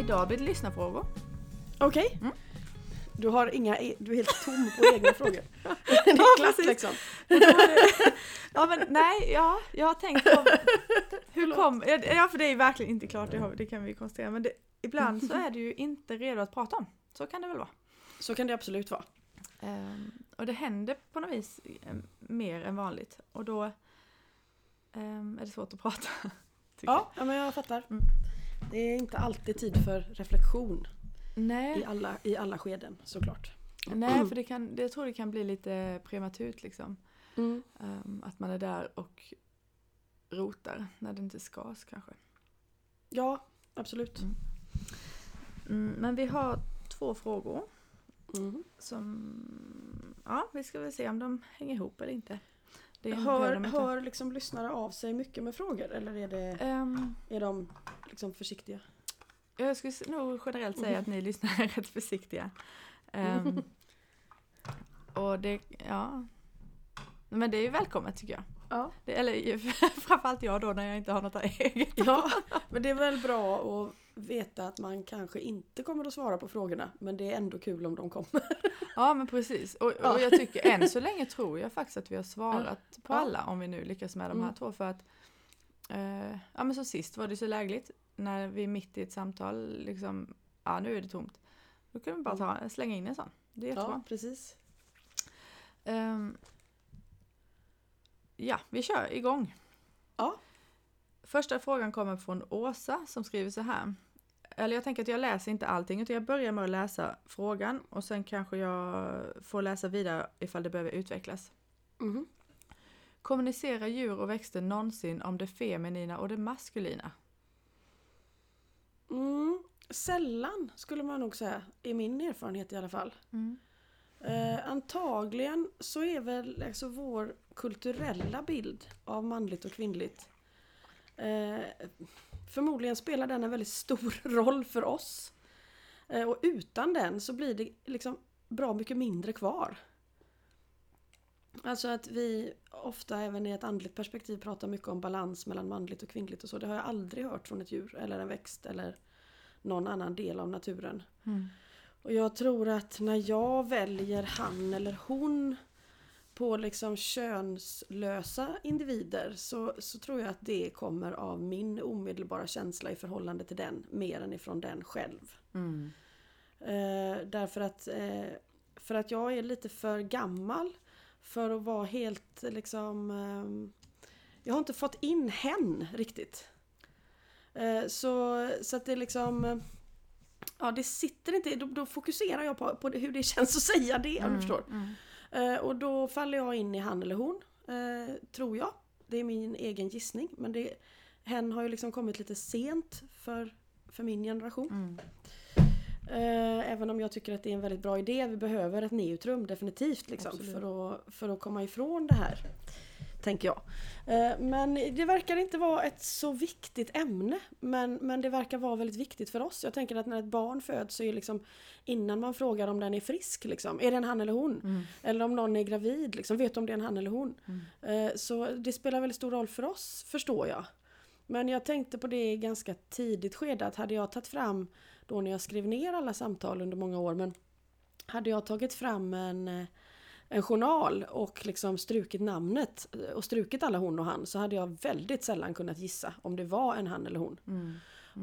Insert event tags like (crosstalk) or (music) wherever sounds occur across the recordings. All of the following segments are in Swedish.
Idag blir det lyssnarfrågor. Okej. Mm. Du har inga, e- du är helt tom på egna frågor. (laughs) (laughs) det är Ja, klart precis. liksom. (laughs) ja men nej, ja, jag har tänkt på hur kom, ja för det är verkligen inte klart, det, har, det kan vi konstatera, men det, ibland så är du ju inte redo att prata om. Så kan det väl vara. Så kan det absolut vara. Ehm, och det händer på något vis eh, mer än vanligt och då ehm, är det svårt att prata. Ja, ja, men jag fattar. Mm. Det är inte alltid tid för reflektion. Nej, i alla, i alla skeden såklart. nej för det kan, det, jag tror det kan bli lite prematurt liksom. Mm. Ehm, att man är där och rotar när det inte skas kanske. Ja, absolut. Mm, men vi har två frågor Mm. som, ja vi ska väl se om de hänger ihop eller inte. Hör, hör liksom lyssnare av sig mycket med frågor eller är, det, Ehm, är de liksom försiktiga? jag skulle nog generellt säga att ni (laughs) lyssnare är rätt försiktiga. Ehm, (laughs) och det, ja. Men det är ju välkommet tycker jag. Ja. Det, eller (laughs) framförallt jag då när jag inte har något eget. ja, men det är väl bra att veta att man kanske inte kommer att svara på frågorna men det är ändå kul om de kommer. (laughs) Ja men precis. Och, Ja. och jag tycker än så länge tror jag faktiskt att vi har svarat på Ja. alla om vi nu lyckas med de här Mm. två för att eh, ja men som sist var det så lägligt när vi mitt i ett samtal liksom ja nu är det tomt. Då kan vi bara ta, slänga in en sån. Det är jättebra. Ja, precis. Ehm, ja, vi kör igång. Ja. Första frågan kommer från Åsa som skriver så här. Eller jag tänker att jag läser inte allting utan jag börjar med att läsa frågan och sen kanske jag får läsa vidare ifall det behöver utvecklas. Mhm. Kommunicerar djur och växter någonsin om det feminina och det maskulina? Mm, sällan skulle man nog säga, i min erfarenhet i alla fall. Eh, antagligen så är väl alltså vår kulturella bild av manligt och kvinnligt eh, Förmodligen spelar den en väldigt stor (laughs) roll för oss. Eh, och utan den så blir det liksom bra mycket mindre kvar. Alltså att vi ofta även i ett andligt perspektiv pratar mycket om balans mellan manligt och kvinnligt och så. Det har jag aldrig hört från ett djur eller en växt eller någon annan del av naturen. Och jag tror att när jag väljer han eller hon på liksom könslösa individer så, så tror jag att det kommer av min omedelbara känsla i förhållande till den mer än ifrån den själv. Eh, därför att, eh, för att jag är lite för gammal för att vara helt liksom... ehm, jag har inte fått in hen riktigt. Eh, så, så att det liksom... eh, Ja det sitter inte, då, då fokuserar jag på, på hur det känns att säga det om du förstår. Eh, och då faller jag in i han eller hon, eh, tror jag. Det är min egen gissning. Men det, hen har ju liksom kommit lite sent för, för min generation. Eh, även om jag tycker att det är en väldigt bra idé. Vi behöver ett neutrum definitivt liksom, Absolut. för, att, för att komma ifrån det här. Tänker jag. Eh, men det verkar inte vara ett så viktigt ämne. Men, men det verkar vara väldigt viktigt för oss. Jag tänker att när ett barn föds så är liksom innan man frågar om den är frisk, liksom, är det en han eller hon? Eller om någon är gravid, liksom, vet om det är en han eller hon? Eh, så det spelar väldigt stor roll för oss, förstår jag. Men jag tänkte på det i ganska tidigt skede att hade jag tagit fram då när jag skrev ner alla samtal under många år men hade jag tagit fram en, eh, en journal och liksom strukit namnet eh, och strukit alla hon och han så hade jag väldigt sällan kunnat gissa om det var en han eller hon.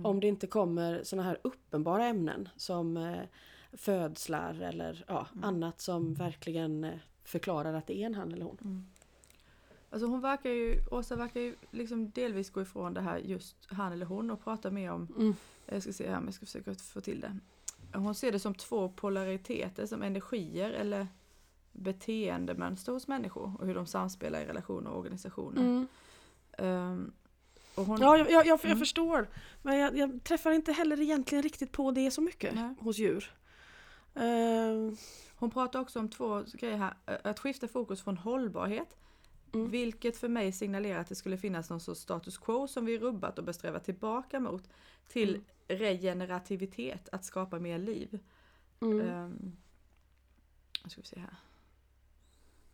Om det inte kommer såna här uppenbara ämnen som eh, födslar eller ja, annat som verkligen eh, förklarar att det är en han eller hon. Alltså hon verkar ju, Åsa verkar ju liksom delvis gå ifrån det här just han eller hon och prata mer om, Mm. jag ska se här om jag ska försöka få till det. Hon ser det som två polariteter, som energier eller beteendemönster hos människor och hur de samspelar i relationer och organisationer. Ehm, och hon, Ja, jag, jag, jag, Mm. förstår. Men jag, jag träffar inte heller egentligen riktigt på det så mycket Nej. hos djur. Ehm, Hon pratar också om två grejer här. Att skifta fokus från hållbarhet, Mm. vilket för mig signalerar att det skulle finnas någon sorts status quo som vi rubbat och bör sträva tillbaka mot, till Mm. regenerativitet, att skapa mer liv. mm. Um, ska vi se här.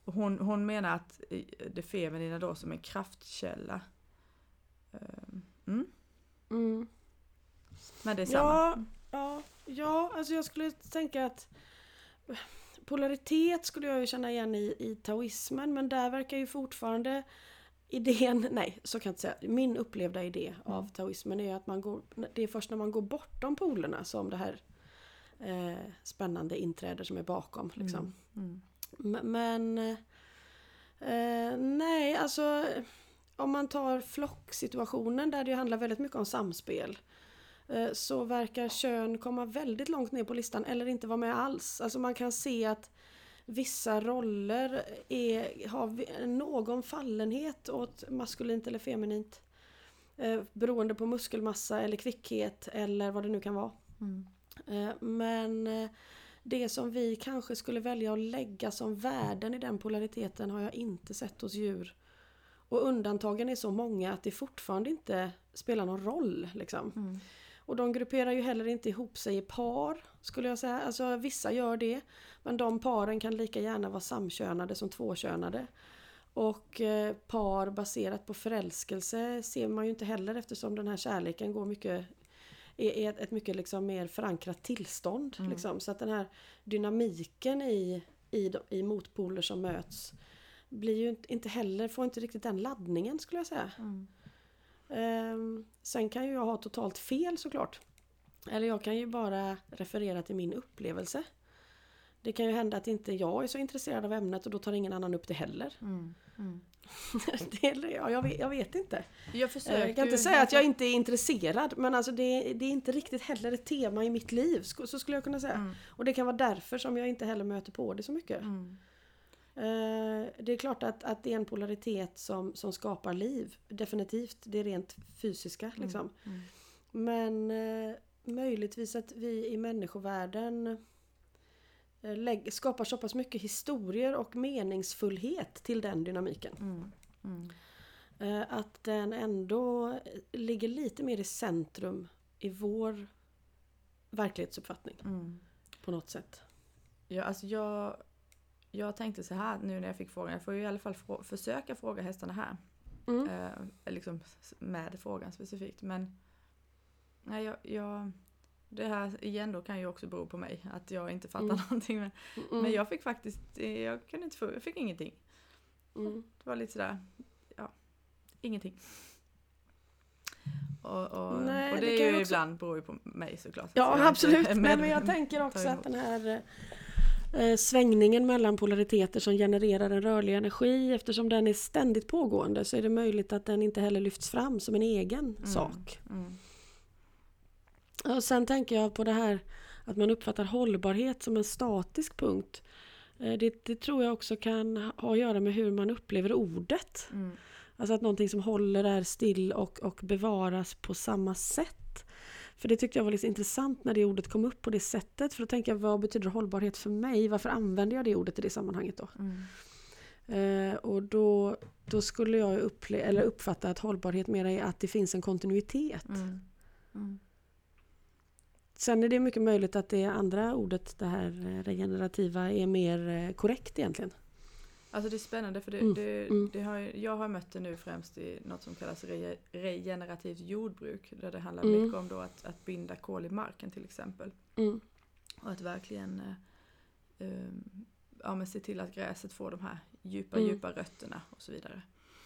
Hon, hon menar att eh, det feminina då som en kraftkälla. Ehm, mm. Mm. Men det är samma. Ja, ja, ja, alltså jag skulle tänka att polaritet skulle jag ju känna igen i, i taoismen men där verkar ju fortfarande idén, (laughs) nej så kan jag inte säga, min upplevda idé mm. av taoismen är att man går, det är först när man går bortom polerna som det här eh, spännande inträder som är bakom. Liksom. Mm. Men eh, nej, alltså om man tar flocksituationen där det handlar väldigt mycket om samspel eh, så verkar kön komma väldigt långt ner på listan eller inte vara med alls. Alltså man kan se att vissa roller är, har någon fallenhet åt maskulint eller feminint. Eh, beroende på muskelmassa eller kvickhet eller vad det nu kan vara. Mm. Eh, men eh, det som vi kanske skulle välja att lägga som värden i den polariteten har jag inte sett hos djur. Och undantagen är så många att det fortfarande inte spelar någon roll. Liksom. Mm. Och de grupperar ju heller inte ihop sig i par skulle jag säga. Alltså vissa gör det. Men de paren kan lika gärna vara samkönade som tvåkönade. Och eh, par baserat på förälskelse ser man ju inte heller eftersom den här kärleken går mycket är ett, ett mycket liksom mer förankrat tillstånd. Mm. Liksom. Så att den här dynamiken i, i, i motpoler som möts blir ju inte heller, får inte riktigt den laddningen skulle jag säga. Mm. Um, sen kan ju jag ha totalt fel såklart. Eller jag kan ju bara referera till min upplevelse. Det kan ju hända att inte jag är så intresserad av ämnet och då tar ingen annan upp det heller. Mm, mm. (laughs) det, ja, jag, vet, jag vet inte. Jag, jag kan inte säga att jag inte är intresserad men alltså det, det, är inte riktigt heller ett tema i mitt liv. Så skulle jag kunna säga. Mm. Och det kan vara därför som jag inte heller möter på det så mycket. Mm. Uh, det är klart att, att det är en polaritet som, som skapar liv. Definitivt. Det är rent fysiska mm, liksom. Men uh, möjligtvis att vi i människovärlden Eh, skapar så pass mycket historier och meningsfullhet till den dynamiken. Mm. Mm. Eh, att den ändå ligger lite mer i centrum i vår verklighetsuppfattning. Mm. På något sätt. Ja, alltså jag, jag tänkte så här nu när jag fick frågan. Jag får ju i alla fall frå försöka fråga hästarna här. Mm. Eh, liksom med frågan specifikt. Men nej, jag, jag det här igen då kan ju också bero på mig, att jag inte fattar mm. någonting. Men, mm. men jag fick faktiskt, jag kunde inte få, jag fick ingenting. Mm. Det var lite sådär, ja, ingenting. Och, och, Nej, och det, det är ju också... ibland beror ju på mig såklart. Ja så absolut, Nej, men jag tänker också att den här eh, svängningen mellan polariteter som genererar en rörlig energi eftersom den är ständigt pågående så är det möjligt att den inte heller lyfts fram som en egen mm. sak. Och sen tänker jag på det här att man uppfattar hållbarhet som en statisk punkt. Eh, det, det tror jag också kan ha att göra med hur man upplever ordet. Mm. Alltså att någonting som håller är still och, och bevaras på samma sätt. För det tyckte jag var lite intressant när det ordet kom upp på det sättet. För då tänker jag, vad betyder hållbarhet för mig? Varför använder jag det ordet i det sammanhanget då? Mm. Eh, och då, då skulle jag upple- eller uppfatta att hållbarhet mer är att det finns en kontinuitet. Mm. Mm. Sen är det mycket möjligt att det andra ordet, det här eh, regenerativa, är mer eh, korrekt egentligen. Alltså det är spännande för det, mm. det, mm. det har, jag har mött det nu främst i något som kallas re, regenerativt jordbruk. Där det handlar mm. mycket om då att, att binda kol i marken till exempel. Mm. Och att verkligen eh, eh, ja, men se till att gräset får de här djupa, mm. djupa rötterna och så vidare.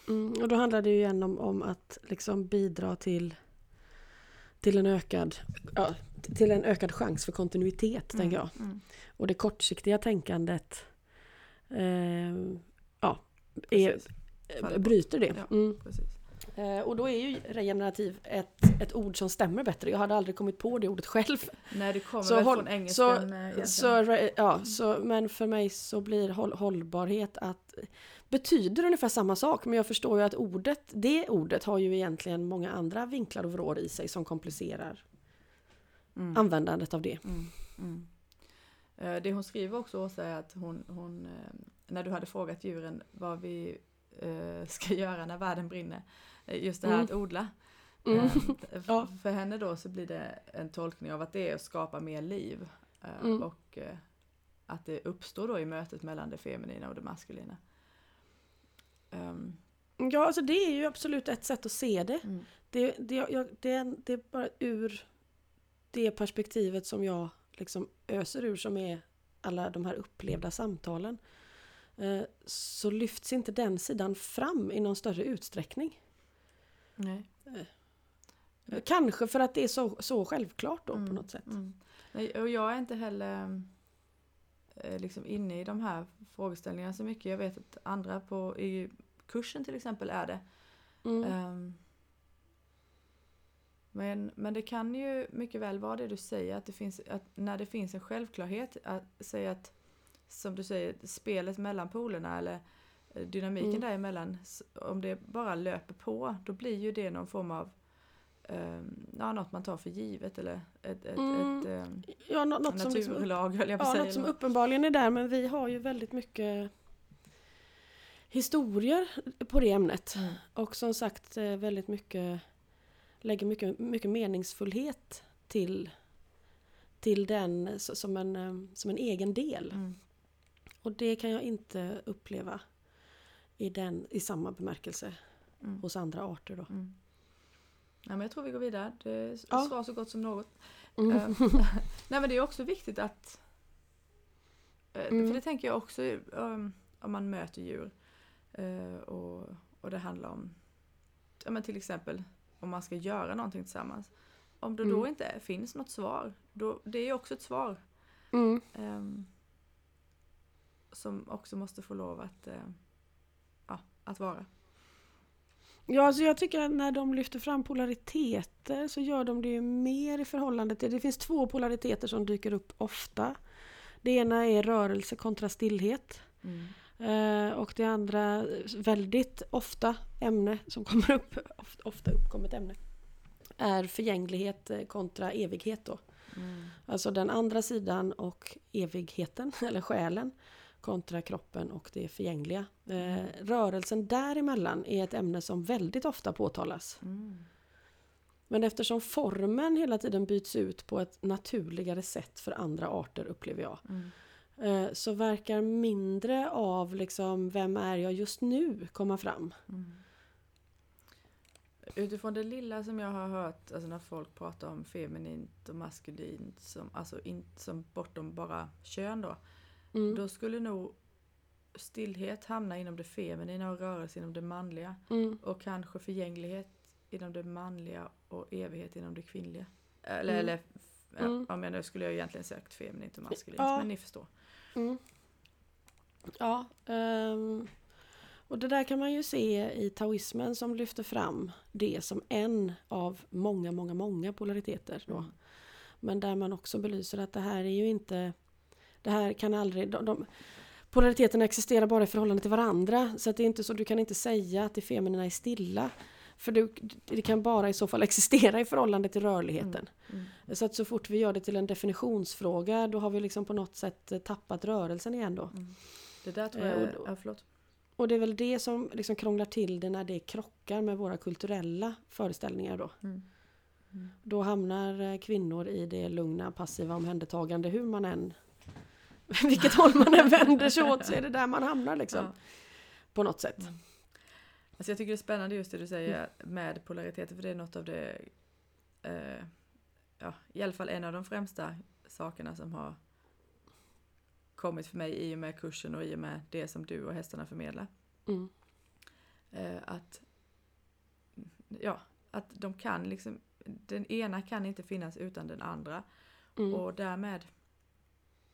Mm. Och då handlar det ju igen om, om att liksom bidra till till en ökad, ja, till en ökad chans för kontinuitet, mm, tänker jag. Mm. Och det kortsiktiga tänkandet eh, ja, är, bryter det. Ja, mm. eh, och då är ju regenerativ ett, ett ord som stämmer bättre. Jag hade aldrig kommit på det ordet själv. Nej, det kommer så väl från engelskan. Så, så, ja, så, men för mig så blir håll, hållbarhet att betyder ungefär samma sak men jag förstår ju att ordet, det ordet har ju egentligen många andra vinklar och vrår i sig som komplicerar mm. användandet av det. Mm. Mm. Eh, det hon skriver också Åsa är att hon, hon, eh, när du hade frågat djuren vad vi eh, (laughs) ska göra när världen brinner, just det här mm. att odla. Mm. ja. För henne då så blir det en tolkning av att det är att skapa mer liv. Mm. Och att det uppstår då i mötet mellan det feminina och det maskulina. Um. Ja, alltså det är ju absolut ett sätt att se det. Mm. Det, det, jag, det, det är bara ur det perspektivet som jag liksom öser ur som är alla de här upplevda samtalen eh, så lyfts inte den sidan fram i någon större utsträckning. Nej. Eh, kanske för att det är så, så självklart då Mm, på något sätt. Mm. Och jag är inte heller eh, liksom inne i de här frågeställningarna så mycket. Jag vet att andra på, i kursen till exempel är det. Mm. Ehm, men, men det kan ju mycket väl vara det du säger, att, det finns, att när det finns en självklarhet, att säga att som du säger, spelet mellan polerna eller eh, dynamiken Mm. däremellan, om det bara löper på, då blir ju det någon form av um, ja, något man tar för givet eller ett, ett, Mm. ett, ehm, Ja, nå- något som, liksom, naturlag höll jag på ja, säga. något som uppenbarligen är där men vi har ju väldigt mycket historier på det ämnet. Mm. Och som sagt eh, väldigt mycket lägger mycket, mycket meningsfullhet till, till den som en, eh, som en egen del. Mm. Och det kan jag inte uppleva i, den, i samma bemärkelse Mm. hos andra arter. Då. Mm. Ja, men jag tror vi går vidare. Det Ja. svar så gott som något. Mm. Eh, (laughs) Nej men det är också viktigt att eh, Mm. För det tänker jag också um, om man möter djur och, och det handlar om ja, men till exempel om man ska göra någonting tillsammans. Om det då Mm. inte finns något svar, då, det är ju också ett svar. Mm. ehm, som också måste få lov att, eh, ja, att vara. Ja, alltså jag tycker att när de lyfter fram polariteter så gör de det ju mer i förhållande till... Det finns två polariteter som dyker upp ofta. Det ena är rörelse kontra stillhet. Eh, och det andra, väldigt ofta ämne som kommer upp, of- ofta uppkommet ämne, är förgänglighet eh, kontra evighet då. Mm. Alltså den andra sidan och evigheten, (laughs) eller själen, kontra kroppen och det förgängliga. Eh, rörelsen däremellan är ett ämne som väldigt ofta påtalas. Mm. Men eftersom formen hela tiden byts ut på ett naturligare sätt för andra arter upplever jag. Mm. Eh, Så verkar mindre av liksom, vem är jag just nu komma fram. Mm. Utifrån det lilla som jag har hört, alltså när folk pratar om feminint och maskulint, som, alltså in, som bortom bara kön då, Mm. då skulle nog stillhet hamna inom det feminina och rörelse inom det manliga. Mm. Och kanske förgänglighet inom det manliga och evighet inom det kvinnliga. Eller, Mm. eller ja, Mm. ja, men nu skulle jag egentligen sökt feminint och maskulint, Ja. men ni förstår. Mm. Ja, ehm, och det där kan man ju se i taoismen som lyfter fram det som en av många, många, många polariteter. Då. Mm. Men där man också belyser att det här är ju inte... Det här kan aldrig... De, de, polariteterna existerar bara i förhållande till varandra. Så att det är inte så, du kan inte säga att det feminina är stilla. För du, det kan bara i så fall existera i förhållande till rörligheten. Mm. Så att så fort vi gör det till en definitionsfråga då har vi liksom på något sätt eh, tappat rörelsen igen då. Mm. Det där tror Eh, jag... och då- ja, förlåt. Och det är väl det som liksom krånglar till det när det krockar med våra kulturella föreställningar då. Mm. Mm. Då hamnar eh, kvinnor i det lugna passiva omhändertagande hur man än (laughs) vilket håll man än vänder sig åt så är det där man hamnar liksom. Ja. På något sätt. Mm. Alltså jag tycker det är spännande just det du säger med polariteter för det är något av det, eh, ja, i alla fall en av de främsta sakerna som har kommit för mig i och med kursen och i och med det som du och hästarna förmedlar. Mm. Eh, att, ja, att de kan liksom, den ena kan inte finnas utan den andra Mm. och därmed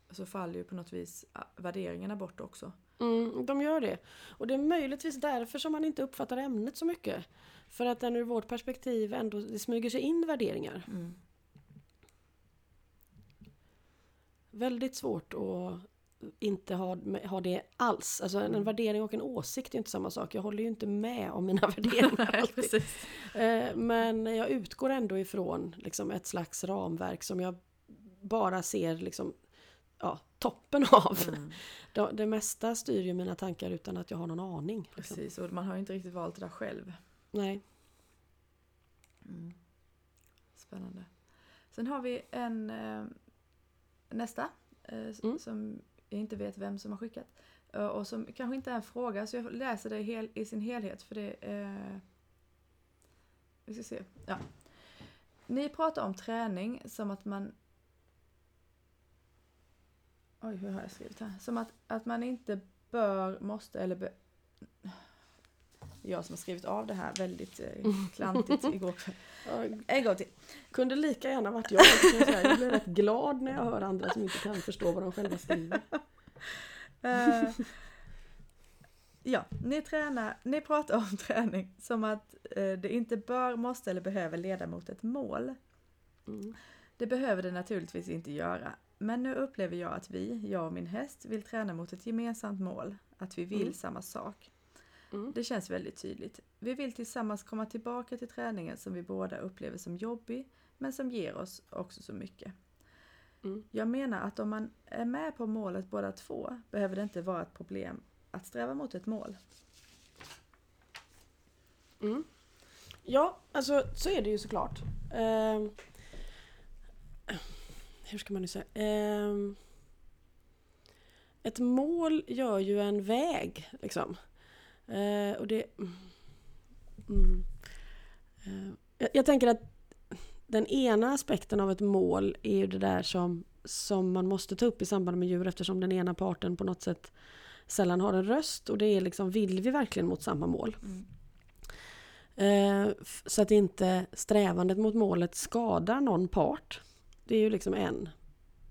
så faller ju på något vis ah, värderingarna bort också. Mm, de gör det. Och det är möjligtvis därför som man inte uppfattar ämnet så mycket. För att den ur vårt perspektiv ändå det smyger sig in värderingar. Mm. Väldigt svårt att inte ha, ha det alls. Alltså en, Mm. värdering och en åsikt är inte samma sak. Jag håller ju inte med om mina (laughs) värderingar Nej. Eh, Men jag utgår ändå ifrån liksom ett slags ramverk som jag bara ser liksom, ja, toppen av. Mm. Det, det mesta styr ju mina tankar utan att jag har någon aning. Liksom. Precis, och man har ju inte riktigt valt det där själv. Nej. Mm. Spännande. Sen har vi en eh, nästa eh, Mm. som jag inte vet vem som har skickat. Eh, och som kanske inte är en fråga så jag läser det hel, i sin helhet för det eh, Vi ska se. Ja. ni pratar om träning som att man Oj, hur har jag skrivit här? Som att, att man inte bör, måste eller be... Jag som har skrivit av det här väldigt eh, klantigt (laughs) igår kväll. En gång till. Kunde lika gärna varit jag. Jag blir rätt glad när jag hör andra som inte kan förstå vad de själva skriver. Uh, (laughs) ja, ni, tränar, ni pratar om (laughs) träning som att uh, det inte bör, måste eller behöver leda mot ett mål. Mm. Det behöver det naturligtvis inte göra. Men nu upplever jag att vi, jag och min häst, vill träna mot ett gemensamt mål. Att vi vill mm. samma sak. Mm. Det känns väldigt tydligt. Vi vill tillsammans komma tillbaka till träningen som vi båda upplever som jobbig, men som ger oss också så mycket. Mm. Jag menar att om man är med på målet båda två behöver det inte vara ett problem att sträva mot ett mål. Mm. Ja, alltså så är det ju såklart. Uh, hur ska man nu säga? Uh, ett mål gör ju en väg liksom. Uh, och det... Mm, jag, jag tänker att den ena aspekten av ett mål är ju det där som, som man måste ta upp i samband med djur eftersom den ena parten på något sätt sällan har en röst och det är liksom vill vi verkligen mot samma mål? Mm. Eh, så att inte strävandet mot målet skadar någon part. Det är ju liksom en.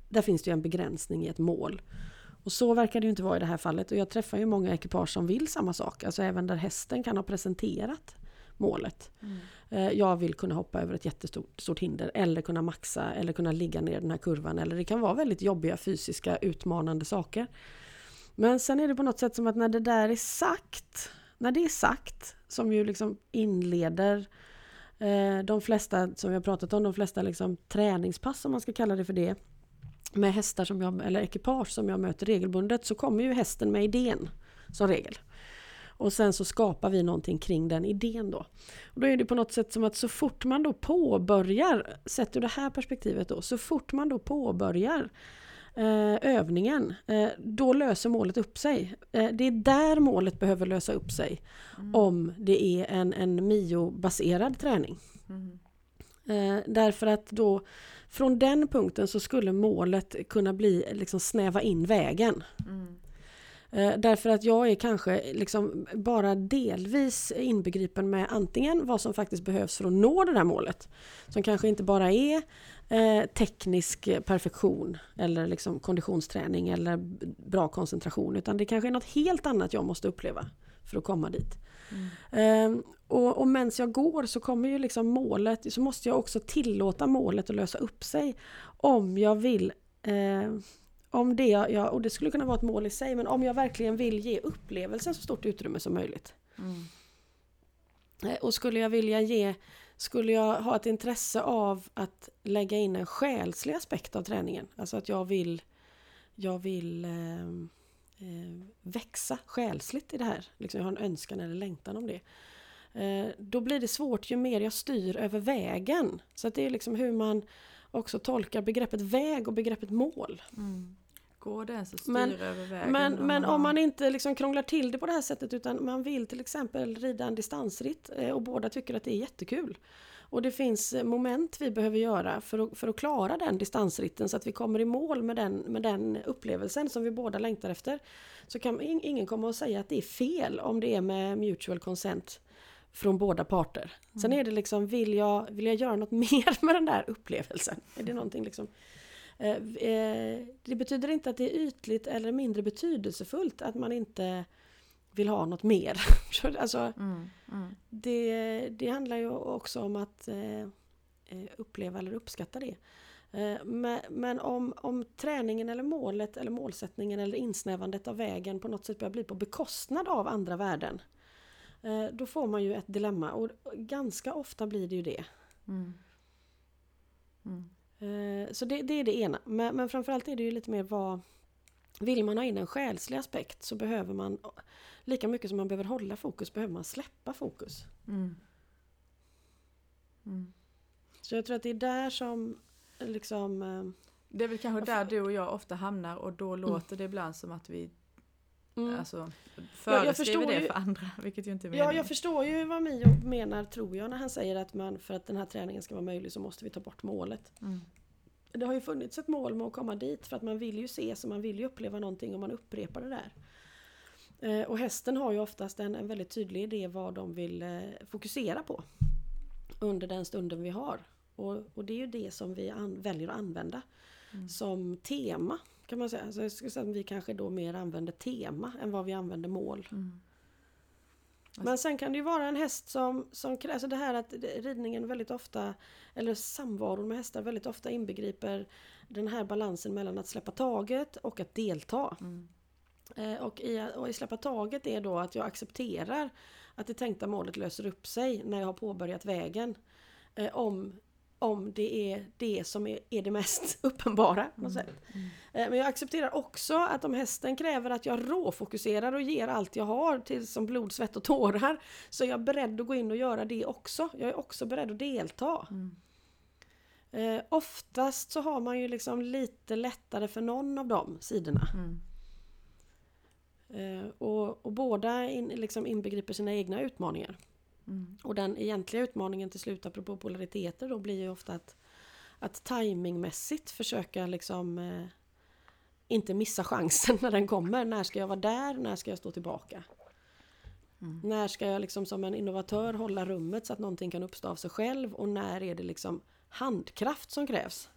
Där finns det ju en begränsning i ett mål. Och så verkar det ju inte vara i det här fallet och jag träffar ju många ekipage som vill samma sak. Alltså även där hästen kan ha presenterat målet. Mm. Eh, jag vill kunna hoppa över ett jättestort stort hinder eller kunna maxa eller kunna ligga ner den här kurvan. Eller det kan vara väldigt jobbiga fysiska utmanande saker. Men sen är det på något sätt som att när det där är sagt, när det är sagt, som ju liksom inleder eh, de flesta, som vi har pratat om, de flesta liksom träningspass om man ska kalla det för det, med hästar som jag, eller ekipage som jag möter regelbundet så kommer ju hästen med idén som regel. Och sen så skapar vi någonting kring den idén då. Och då är det på något sätt som att så fort man då påbörjar, sett ur det här perspektivet då, så fort man då påbörjar eh, övningen, eh, då löser målet upp sig. Eh, det är där målet behöver lösa upp sig. Mm. Om det är en, en MIO-baserad träning. Mm. Eh, därför att då från den punkten så skulle målet kunna bli liksom snäva in vägen. Mm. Eh, därför att jag är kanske liksom bara delvis inbegripen med antingen vad som faktiskt behövs för att nå det här målet. Som kanske inte bara är eh, teknisk perfektion eller liksom konditionsträning eller bra koncentration utan det kanske är något helt annat jag måste uppleva för att komma dit. Mm. Eh, och, och medan jag går så kommer ju liksom målet, så måste jag också tillåta målet att lösa upp sig om jag vill eh, om det, jag, och det skulle kunna vara ett mål i sig, men om jag verkligen vill ge upplevelsen så stort utrymme som möjligt. Mm. Och skulle jag vilja ge, skulle jag ha ett intresse av att lägga in en själslig aspekt av träningen, alltså att jag vill, jag vill eh, eh, växa själsligt i det här, liksom jag har en önskan eller längtan om det. Eh, då blir det svårt ju mer jag styr över vägen. Så att det är liksom hur man också tolkar begreppet väg och begreppet mål. Mm. Går det ens att styra men, över vägen? Men, men om man inte liksom krånglar till det på det här sättet utan man vill till exempel rida en distansritt eh, och båda tycker att det är jättekul. Och det finns eh, moment vi behöver göra för att, för att klara den distansritten så att vi kommer i mål med den, med den upplevelsen som vi båda längtar efter. Så kan ingen komma och säga att det är fel om det är med mutual consent från båda parter. Mm. Sen är det liksom, vill jag, vill jag göra något (laughs) mer med den där upplevelsen? Är det någonting liksom det betyder inte att det är ytligt eller mindre betydelsefullt att man inte vill ha något mer. (laughs) alltså, mm, mm. Det, det handlar ju också om att eh, uppleva eller uppskatta det. Men om, om träningen eller målet eller målsättningen eller insnävandet av vägen på något sätt börjar bli på bekostnad av andra värden. Då får man ju ett dilemma och ganska ofta blir det ju det. Mm. Mm. Eh, så det, det, är det ena. Men, men framförallt är det ju lite mer vad... Vill man ha in en själslig aspekt så behöver man lika mycket som man behöver hålla fokus behöver man släppa fokus. Mm. Mm. Så jag tror att det är där som liksom... Eh, det är väl kanske där du och jag ofta hamnar och då mm. låter det ibland som att vi mm. alltså, föreskriver det för andra, vilket ju inte är meningen. Ja, jag förstår ju vad Mio menar, tror jag, när han säger att man för att den här träningen ska vara möjlig så måste vi ta bort målet. Mm. Det har ju funnits ett mål med att komma dit för att man vill ju se så man vill ju uppleva någonting och man upprepar det där. Eh, och hästen har ju oftast en, en väldigt tydlig idé vad de vill eh, fokusera på under den stunden vi har. Och, och det är ju det som vi an, väljer att använda mm. som tema kan man säga. Så jag skulle säga att vi kanske då mer använder tema än vad vi använder mål. Mm. Alltså. Men sen kan det ju vara en häst som, som alltså det här att ridningen väldigt ofta, eller samvaron med hästar väldigt ofta inbegriper den här balansen mellan att släppa taget och att delta. Mm. Eh, och, i, och i släppa taget är då att jag accepterar att det tänkta målet löser upp sig när jag har påbörjat vägen. Eh, om om det är det som är, är det mest (laughs) uppenbara. På något mm. sätt. Mm. Men jag accepterar också att om hästen kräver att jag råfokuserar och ger allt jag har till som blod, svett och tårar så är jag beredd att gå in och göra det också. Jag är också beredd att delta. Mm. Eh, oftast så har man ju liksom lite lättare för någon av de sidorna. Mm. Eh, och, och, båda in, liksom inbegriper sina egna utmaningar. Mm. Och den egentliga utmaningen till slut, apropå polariteter, då blir ju ofta att, att timingmässigt försöka liksom eh, inte missa chansen (laughs) när den kommer. När ska jag vara där? När ska jag stå tillbaka? Mm. När ska jag liksom som en innovatör hålla rummet så att någonting kan uppstå av sig själv? Och när är det liksom handkraft som krävs?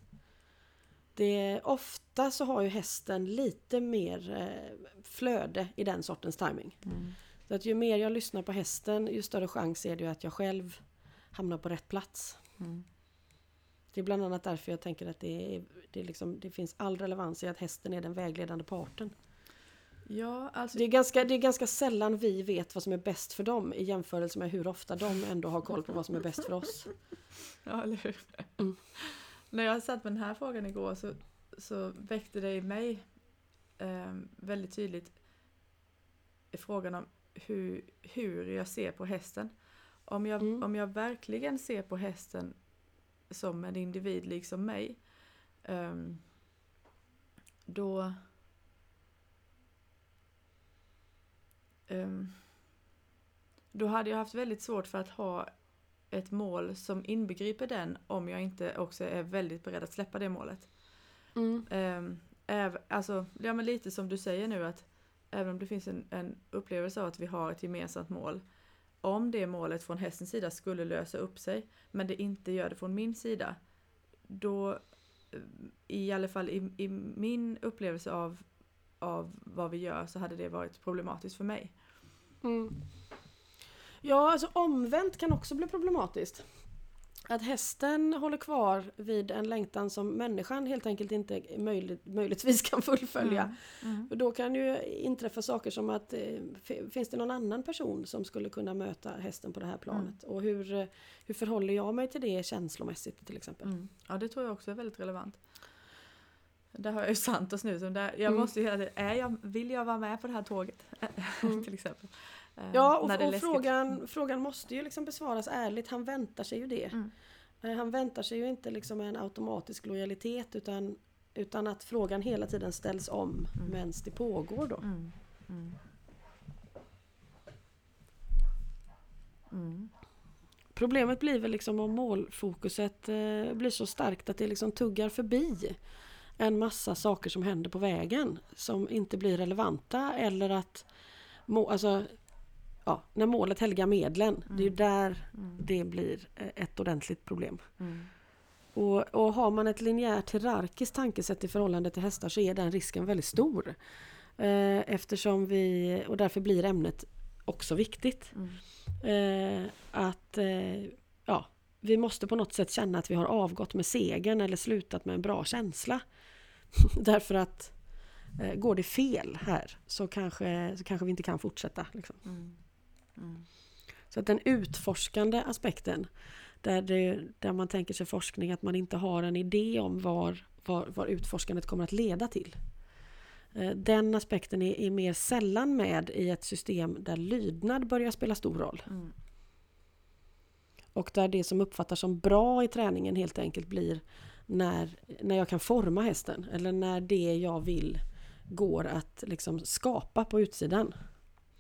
Det, ofta så har ju hästen lite mer eh, flöde i den sortens timing. Mm. Så att ju mer jag lyssnar på hästen ju större chans är det att jag själv hamnar på rätt plats. Mm. Det är bland annat därför jag tänker att det, är, det, är liksom, det finns all relevans i att hästen är den vägledande parten. Ja, alltså... det, är ganska, det är ganska sällan vi vet vad som är bäst för dem i jämförelse med hur ofta de ändå har koll på vad som är bäst för oss. (laughs) Ja, eller hur? Mm. När jag satt med den här frågan igår så, så väckte det i mig eh, väldigt tydligt frågan om hur, hur jag ser på hästen. Om jag, mm. om jag verkligen ser på hästen som en individ liksom mig, um, då um, då hade jag haft väldigt svårt för att ha ett mål som inbegriper den om jag inte också är väldigt beredd att släppa det målet. Mm. Um, äv, alltså, ja men lite som du säger nu att även om det finns en, en upplevelse av att vi har ett gemensamt mål, om det målet från hästens sida skulle lösa upp sig, men det inte gör det från min sida, då eh, i alla fall i, i min upplevelse av, av vad vi gör så hade det varit problematiskt för mig. Mm. Ja, alltså omvänt kan också bli problematiskt. Att hästen håller kvar vid en längtan som människan helt enkelt inte möjligt, möjligtvis kan fullfölja. Mm. Mm. då kan ju inträffa saker som att eh, finns det någon annan person som skulle kunna möta hästen på det här planet? Mm. Och hur, eh, hur förhåller jag mig till det känslomässigt till exempel? Mm. Ja det tror jag också är väldigt relevant. Där har jag ju Santos nu som där, jag mm. måste ju hela tiden, är jag, vill jag vara med på det här tåget? Mm. (laughs) till exempel. Eh, ja, och, och frågan, mm. frågan måste ju liksom besvaras ärligt. Han väntar sig ju det. Mm. Eh, han väntar sig ju inte liksom en automatisk lojalitet utan, utan att frågan hela tiden ställs om mm. medan det pågår då. Mm. Mm. mm. Problemet blir väl liksom om målfokuset eh, blir så starkt att det liksom tuggar förbi en massa saker som händer på vägen som inte blir relevanta eller att alltså, ja, när målet helgar medlen. Mm. Det är ju där mm. det blir eh, ett ordentligt problem. Mm. Och, och har man ett linjärt hierarkiskt tankesätt i förhållande till hästar så är den risken väldigt stor. Eh, eftersom vi, och därför blir ämnet också viktigt. Mm. Eh, att eh, ja, vi måste på något sätt känna att vi har avgått med segern eller slutat med en bra känsla. (laughs) därför att eh, går det fel här så kanske, så kanske vi inte kan fortsätta. Liksom. Mm. Så att den utforskande aspekten där, det, där man tänker sig forskning att man inte har en idé om var, var, var utforskandet kommer att leda till. Eh, den aspekten är, är, mer sällan med i ett system där lydnad börjar spela stor roll. Mm. Och där det som uppfattas som bra i träningen helt enkelt blir när, när jag kan forma hästen eller när det jag vill går att liksom skapa på utsidan.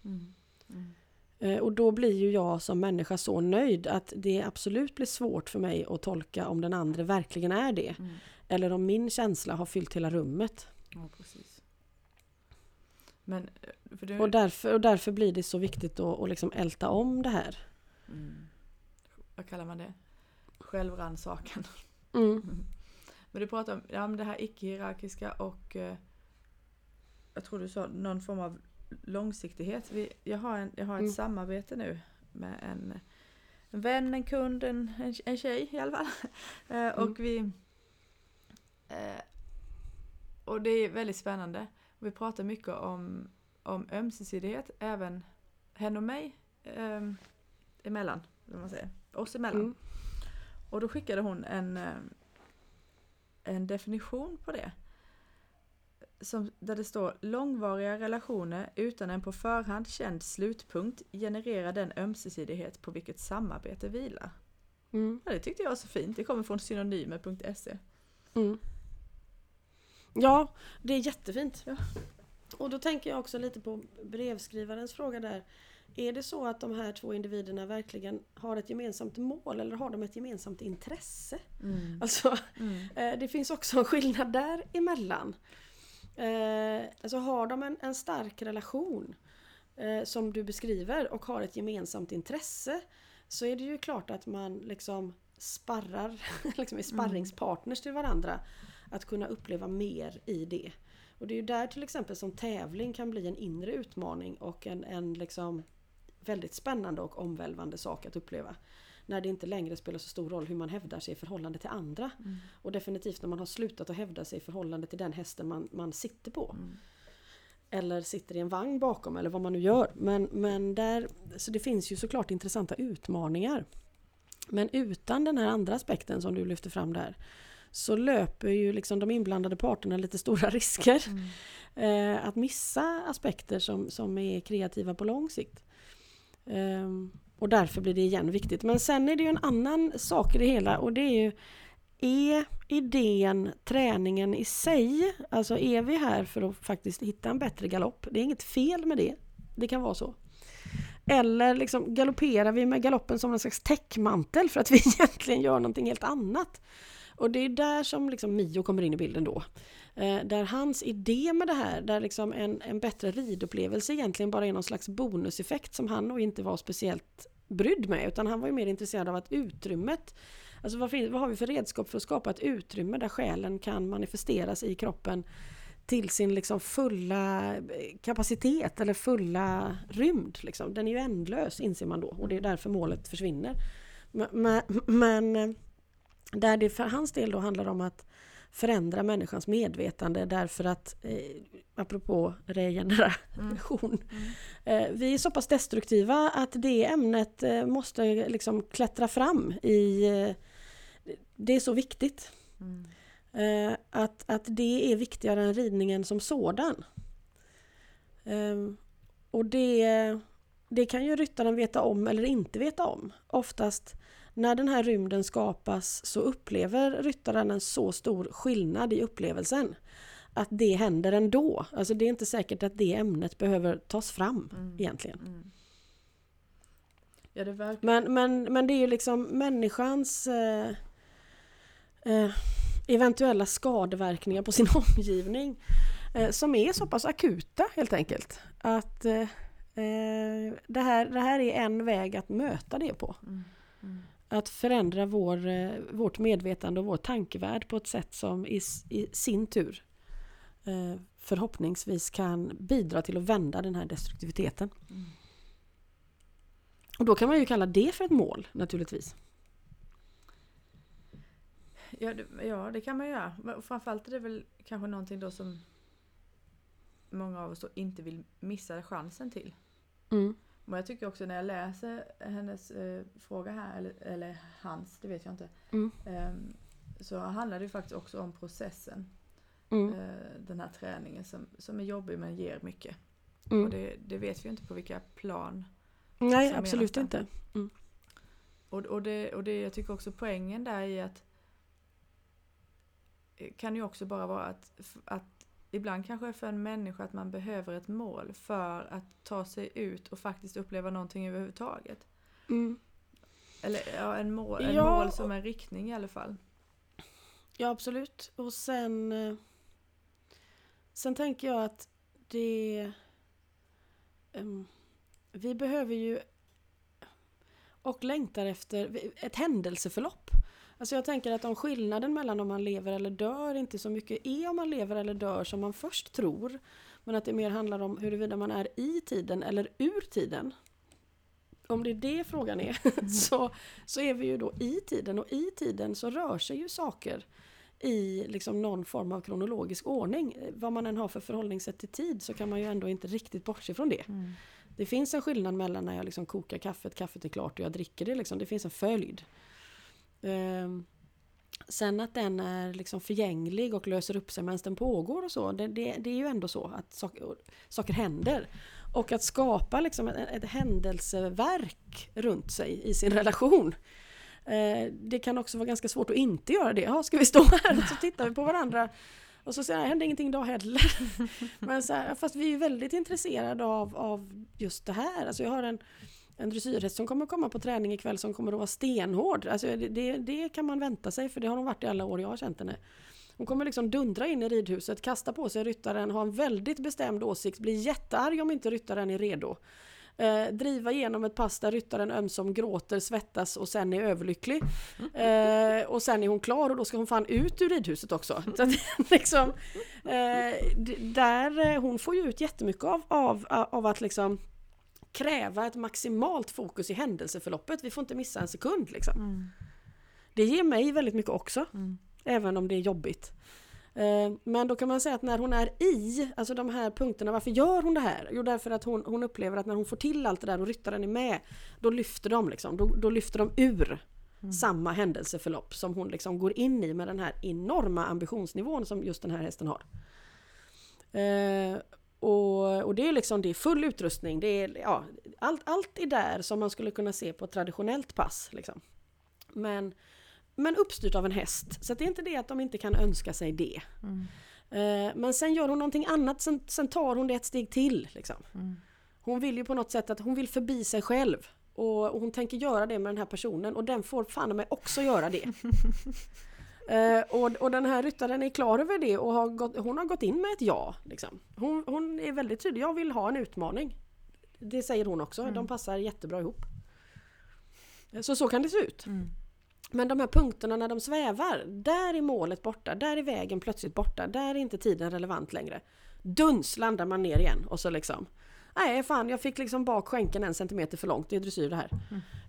Mm. Mm. Eh, och då blir ju jag som människa så nöjd att det absolut blir svårt för mig att tolka om den andra verkligen är det. Mm. Eller om min känsla har fyllt hela rummet. Ja, precis. Men, eh, du... Och, därför, och därför blir det så viktigt att, att liksom älta om det här. Mm. Vad kallar man det? Självrannsakan. Mm. (laughs) Men du pratar om ja, det här icke-hierarkiska och eh, jag tror du sa någon form av långsiktighet. Vi, jag, har en, jag har ett Mm. samarbete nu med en, en vän, en kund, en, en, en tjej i alla fall. (laughs) Eh, och vi eh, och det är väldigt spännande. Vi pratar mycket om, om ömsesidighet, även henne och mig eh, emellan, om man säger. Oss emellan. Mm. Och då skickade hon en, eh, en definition på det. Som, där det står långvariga relationer utan en på förhand känd slutpunkt genererar den ömsesidighet på vilket samarbete vilar. Mm. Ja, det tyckte jag var så fint. Det kommer från synonymer.se. Mm. Ja, det är jättefint. Ja. Och då tänker jag också lite på brevskrivarens fråga där. Är det så att de här två individerna verkligen har ett gemensamt mål eller har de ett gemensamt intresse? Mm. Alltså, Mm. eh, det finns också en skillnad däremellan. Eh, alltså har de en, en stark relation eh, som du beskriver och har ett gemensamt intresse så är det ju klart att man liksom sparrar, (laughs) liksom är sparringspartners till varandra. Att kunna uppleva mer i det. Och det är ju där till exempel som tävling kan bli en inre utmaning och en, en liksom väldigt spännande och omvälvande sak att uppleva. När det inte längre spelar så stor roll hur man hävdar sig i förhållande till andra. Mm. Och definitivt när man har slutat att hävda sig i förhållande till den hästen man, man sitter på. Mm. Eller sitter i en vagn bakom eller vad man nu gör. Men, men där, så det finns ju såklart intressanta utmaningar. Men utan den här andra aspekten som du lyfter fram där så löper ju liksom de inblandade parterna lite stora (laughs) risker. Mm. Eh, att missa aspekter som, som är kreativa på lång sikt. Ehm, och därför blir det igen viktigt. Men sen är det ju en annan sak i det hela och det är ju är idén, träningen i sig, alltså är vi här för att faktiskt hitta en bättre galopp? Det är inget fel med det. Det kan vara så. Eller liksom galopperar vi med galoppen som en slags täckmantel för att vi (laughs) egentligen gör någonting helt annat? Och det är där som liksom Mio kommer in i bilden då. Eh, där hans idé med det här, där liksom en, en bättre ridupplevelse egentligen bara är någon slags bonuseffekt som han nog inte var speciellt brydd med. Utan han var ju mer intresserad av att utrymmet, alltså vad, finns, vad har vi för redskap för att skapa ett utrymme där själen kan manifesteras i kroppen till sin liksom fulla eh, kapacitet eller fulla rymd. Liksom. Den är ju ändlös inser man då och det är därför målet försvinner. Men, men, eh, där det för hans del då handlar om att förändra människans medvetande därför att, eh, apropå regeneration, Mm. (laughs) eh, vi är så pass destruktiva att det ämnet eh, måste liksom klättra fram i... Eh, det är så viktigt. Mm. Eh, att, att det är viktigare än ridningen som sådan. Eh, och det, det kan ju ryttaren veta om eller inte veta om. Oftast när den här rymden skapas så upplever ryttaren en så stor skillnad i upplevelsen att det händer ändå. Alltså det är inte säkert att det ämnet behöver tas fram Mm. egentligen. Mm. Ja, det. Men, men, men det är ju liksom människans eh, eh, eventuella skadeverkningar på sin (laughs) omgivning eh, som är så pass akuta helt enkelt. Att eh, eh, det, här, det här är en väg att möta det på. Mm. Att förändra vår, eh, vårt medvetande och vår tankevärld på ett sätt som i, i sin tur eh, förhoppningsvis kan bidra till att vända den här destruktiviteten. Mm. Och då kan man ju kalla det för ett mål naturligtvis. Ja, det, ja, det kan man göra. Framförallt är det väl kanske någonting då som många av oss inte vill missa chansen till. Mm. Men jag tycker också när jag läser hennes eh, fråga här, eller, eller hans, det vet jag inte. Mm. ehm, så handlar det ju faktiskt också om processen. Mm. eh, den här träningen som, som är jobbig men ger mycket. Mm. Och det, det vet vi ju inte på vilka plan. Nej, absolut inte. Och, och, det, och det jag tycker också poängen där är att eh, kan ju också bara vara att, att ibland kanske för en människa att man behöver ett mål för att ta sig ut och faktiskt uppleva någonting överhuvudtaget. Mm. Eller ja, en mål, en Ja. mål som en riktning i alla fall. Ja absolut. Och sen eh, Sen tänker jag att det ehm, Vi behöver ju och längtar efter ett händelseförlopp. Alltså jag tänker att om skillnaden mellan om man lever eller dör inte så mycket är om man lever eller dör som man först tror. Men att det mer handlar om huruvida man är i tiden eller ur tiden. Om det är det frågan är (laughs) så, så är vi ju då i tiden och i tiden så rör sig ju saker i liksom någon form av kronologisk ordning. Vad man än har för förhållningssätt till tid så kan man ju ändå inte riktigt bortse från det. Det finns en skillnad mellan när jag liksom kokar kaffet, kaffet är klart och jag dricker det. Liksom. Det finns en följd. Ehm, sen att den är liksom förgänglig och löser upp sig medan den pågår och så. Det, det, det är ju ändå så att saker, saker händer. Och att skapa liksom ett, ett händelseverk runt sig i sin relation. Eh, det kan också vara ganska svårt att inte göra det. Ja, ska vi stå här och så tittar vi på varandra och så säger jag, det händer ingenting idag heller. (laughs) Men så här, fast vi är väldigt intresserade av, av just det här. Alltså jag har en, en dressyrhäst som kommer komma på träning ikväll som kommer att vara stenhård. Alltså det, det, det kan man vänta sig för det har hon varit i alla år jag har känt henne. Hon kommer liksom dundra in i ridhuset, kasta på sig ryttaren, ha en väldigt bestämd åsikt, bli jättearg om inte ryttaren är redo. Eh, driva igenom ett pass där ryttaren ömsom gråter, svettas och sen är överlycklig. Eh, och sen är hon klar och då ska hon fan ut ur ridhuset också. Så att, (laughs) liksom, eh, där, eh, hon får ju ut jättemycket av, av, av att liksom kräva ett maximalt fokus i händelseförloppet. Vi får inte missa en sekund liksom. Det ger mig väldigt mycket också. Även om det är jobbigt. Eh, Men då kan man säga att när hon är i, alltså de här punkterna, varför gör hon det här? Jo därför att hon, hon upplever att när hon får till allt det där och ryttaren är med, då lyfter de liksom, då, då lyfter de ur samma händelseförlopp som hon liksom går in i med den här enorma ambitionsnivån som just den här hästen har. Eh, och, och det är liksom det är full utrustning, det är, ja, allt, allt är där som man skulle kunna se på ett traditionellt pass. Liksom. Men, men uppstyrt av en häst. Så det är inte det att de inte kan önska sig det. Eh, men sen gör hon någonting annat, sen, sen tar hon det ett steg till. Liksom. Hon vill ju på något sätt att hon vill förbi sig själv. Och, och hon tänker göra det med den här personen och den får fan mig också göra det. (laughs) Eh, och, och den här ryttaren är klar över det och har gått, hon har gått in med ett ja. Liksom. Hon, hon är väldigt tydlig, jag vill ha en utmaning. Det säger hon också, de passar jättebra ihop. Eh, Så så kan det se ut. Men de här punkterna när de svävar, där är målet borta, där är vägen plötsligt borta, där är inte tiden relevant längre. Duns landar man ner igen och så liksom Nej fan jag fick liksom bak skänken en centimeter för långt, det är dressyr det här.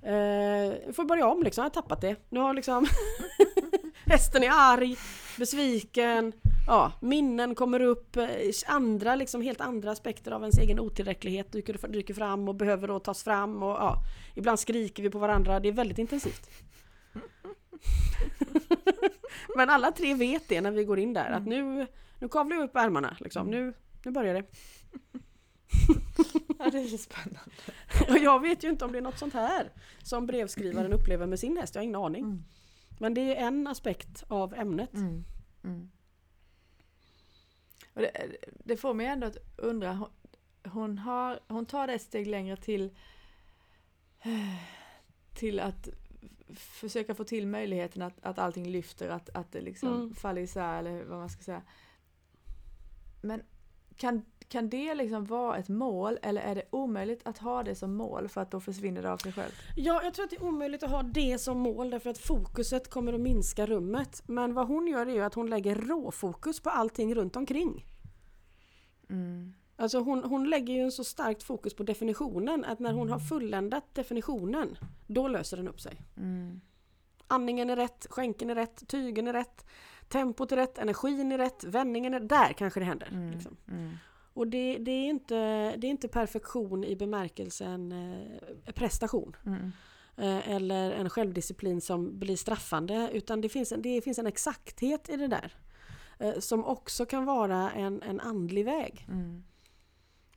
Eh, får börja om liksom, jag har tappat det. Nu har liksom (laughs) hästen är arg, besviken, ja, minnen kommer upp, eh, andra liksom helt andra aspekter av ens egen otillräcklighet dyker, dyker fram och behöver då tas fram och ja, ibland skriker vi på varandra, det är väldigt intensivt. (laughs) Men alla tre vet det när vi går in där att nu, nu kavlar vi upp ärmarna liksom. Nu, nu börjar det. Ja, det är spännande. (laughs) Och jag vet ju inte om det är något sånt här som brevskrivaren (clears throat) upplever med sin häst. Jag har ingen aning. Men det är en aspekt av ämnet. Mm. Mm. Det, det får mig ändå att undra, hon, hon, har, hon tar det ett steg längre till, till att försöka få till möjligheten att, att allting lyfter, att, att det liksom Mm. faller isär eller vad man ska säga. Men kan, kan det liksom vara ett mål eller är det omöjligt att ha det som mål för att då försvinner det av sig självt? Ja, jag tror att det är omöjligt att ha det som mål därför att fokuset kommer att minska rummet. Men vad hon gör är ju att hon lägger råfokus på allting runt omkring. Mm. Alltså hon, hon lägger ju en så starkt fokus på definitionen att när hon har fulländat definitionen, då löser den upp sig. Mm. Andningen är rätt, skänken är rätt, tygen är rätt, tempot är rätt, energin är rätt, vändningen är Där kanske det händer. Mm. Liksom. Mm. Och det, det, är inte, det är inte perfektion i bemärkelsen eh, prestation. Mm. Eh, eller en självdisciplin som blir straffande. Utan det finns en, det finns en exakthet i det där. Eh, som också kan vara en, en andlig väg. Mm.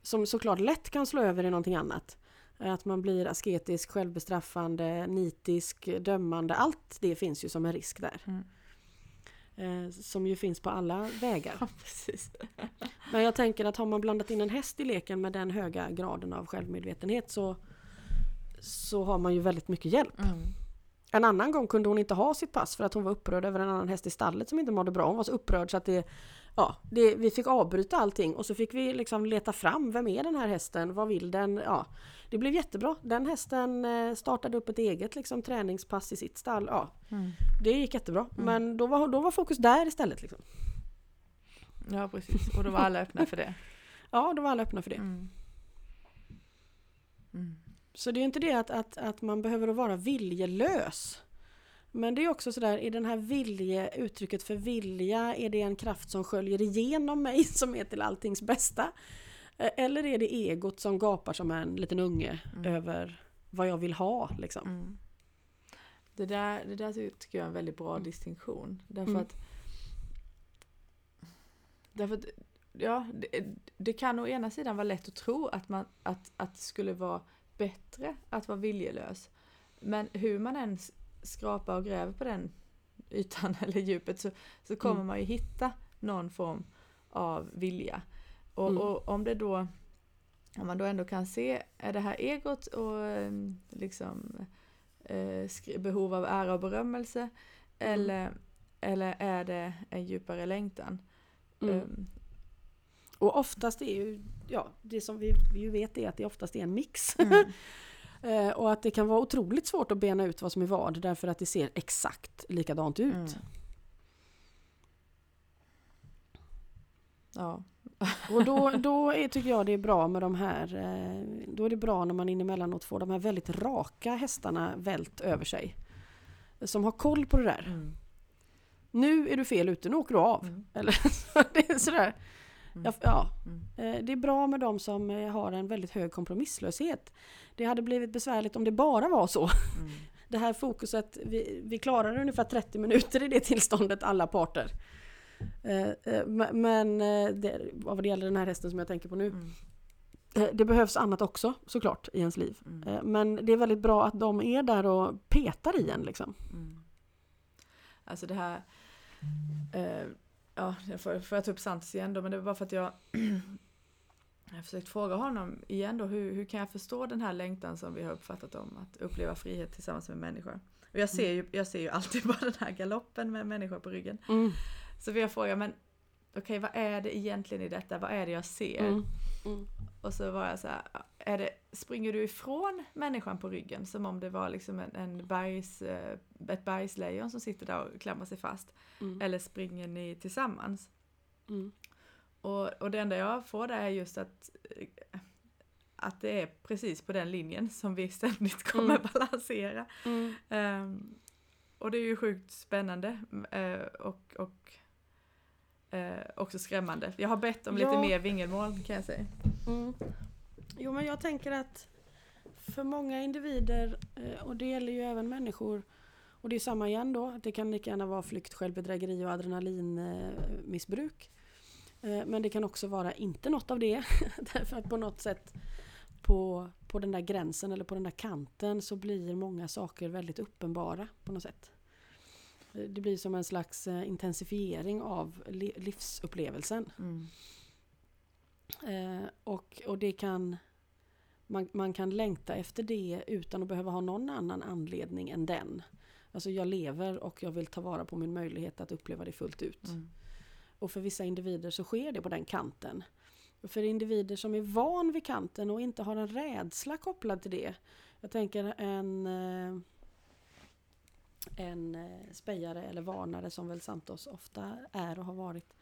Som såklart lätt kan slå över i någonting annat. Att man blir asketisk, självbestraffande, nitisk, dömande. Allt det finns ju som en risk där. Mm. Eh, som ju finns på alla vägar. (laughs) Ja. (laughs) Men jag tänker att har man blandat in en häst i leken med den höga graden av självmedvetenhet så, så har man ju väldigt mycket hjälp. Mm. En annan gång kunde hon inte ha sitt pass för att hon var upprörd över en annan häst i stallet som inte mådde bra. Hon var så upprörd så att det, ja, det, vi fick avbryta allting och så fick vi liksom leta fram, vem är den här hästen, vad vill den? Ja, det blev jättebra. Den hästen eh, startade upp ett eget liksom, träningspass i sitt stall. Ja, Mm. det gick jättebra. Mm. Men då var, då var fokus där istället. Liksom. Ja precis, och då var alla öppna för det. (laughs) Ja, då var alla öppna för det. Mm. Mm. Så det är inte det att, att, att man behöver vara viljelös. Men det är också sådär, är den här vilje, uttrycket för vilja, är det en kraft som sköljer igenom mig (laughs) som är till alltings bästa? Eh, Eller är det egot som gapar som en liten unge Mm. över vad jag vill ha liksom? Mm. Det, där, det där tycker jag är en väldigt bra distinktion. Därför Mm. att, därför att ja, det, det kan å ena sidan vara lätt att tro att, man, att, att det skulle vara bättre att vara viljelös. Men hur man än skrapar och gräver på den ytan (laughs) eller djupet så, så kommer Mm. man ju hitta någon form av vilja. Och, Mm. och om det då om man då ändå kan se, är det här egot och eh, liksom eh, behov av ära och berömmelse Mm. eller, eller är det en djupare längtan? Mm. Ehm, Och oftast är ju, ja, det som vi, vi vet är att det oftast är en mix. (laughs) Eh, och att det kan vara otroligt svårt att bena ut vad som är vad därför att det ser exakt likadant ut. mm. Ja. (laughs) Och då, då är, tycker jag det är bra med de här, eh, då är det bra när man inemellanåt får de här väldigt raka hästarna vält över sig. Som har koll på det där. Mm. Nu är du fel ute, nu åker du av. Mm. Eller (laughs) så det är sådär. Mm. Ja. Mm. Eh, Det är bra med de som eh, har en väldigt hög kompromisslöshet. Det hade blivit besvärligt om det bara var så. Mm. (laughs) Det här fokuset, vi, vi klarar ungefär 30 minuter i det tillståndet alla parter. Eh, me- Men det, vad det gäller den här hästen som jag tänker på nu. Mm. Det behövs annat också såklart i ens liv. Mm. Men det är väldigt bra att de är där och petar i en liksom. Mm. Alltså det här, eh, ja, jag får, får jag ta upp Santos igen då, men det var bara för att jag (clears throat) jag har försökt fråga honom igen då, hur, hur kan jag förstå den här längtan som vi har uppfattat om att uppleva frihet tillsammans med människor? Och jag ser ju, jag ser ju alltid (laughs) bara den här galoppen med människor på ryggen. Mm. Så vi har frågat, men okej vad är det egentligen i detta? Vad är det jag ser? Mm. Mm. Och så var jag så här, är det, springer du ifrån människan på ryggen som om det var liksom en, en bergs, eh, ett bergslejon som sitter där och klamrar sig fast? Mm. Eller springer ni tillsammans? Mm. Och, och det enda jag får där är just att, eh, att det är precis på den linjen som vi ständigt (laughs) kommer Mm. balansera. Ehm, och det är ju sjukt spännande eh, och, och eh, också skrämmande. Jag har bett om lite Ja. mer vingelmål kan jag säga. Mm. Jo men jag tänker att för många individer, eh, och det gäller ju även människor, och det är samma igen då, det kan lika gärna vara flykt, självbedrägeri och adrenalinmissbruk. Eh, Men det kan också vara inte något av det, (laughs) därför att på något sätt på, på den där gränsen eller på den där kanten så blir många saker väldigt uppenbara på något sätt. Det blir som en slags eh, intensifiering av li- livsupplevelsen. Mm. Eh, och, och det kan man, man kan längta efter det utan att behöva ha någon annan anledning än den. Alltså jag lever och jag vill ta vara på min möjlighet att uppleva det fullt ut. Mm. Och för vissa individer så sker det på den kanten. Och för individer som är van vid kanten och inte har en rädsla kopplad till det. Jag tänker en, eh, en eh, spejare eller varnare som väl Santos ofta är och har varit.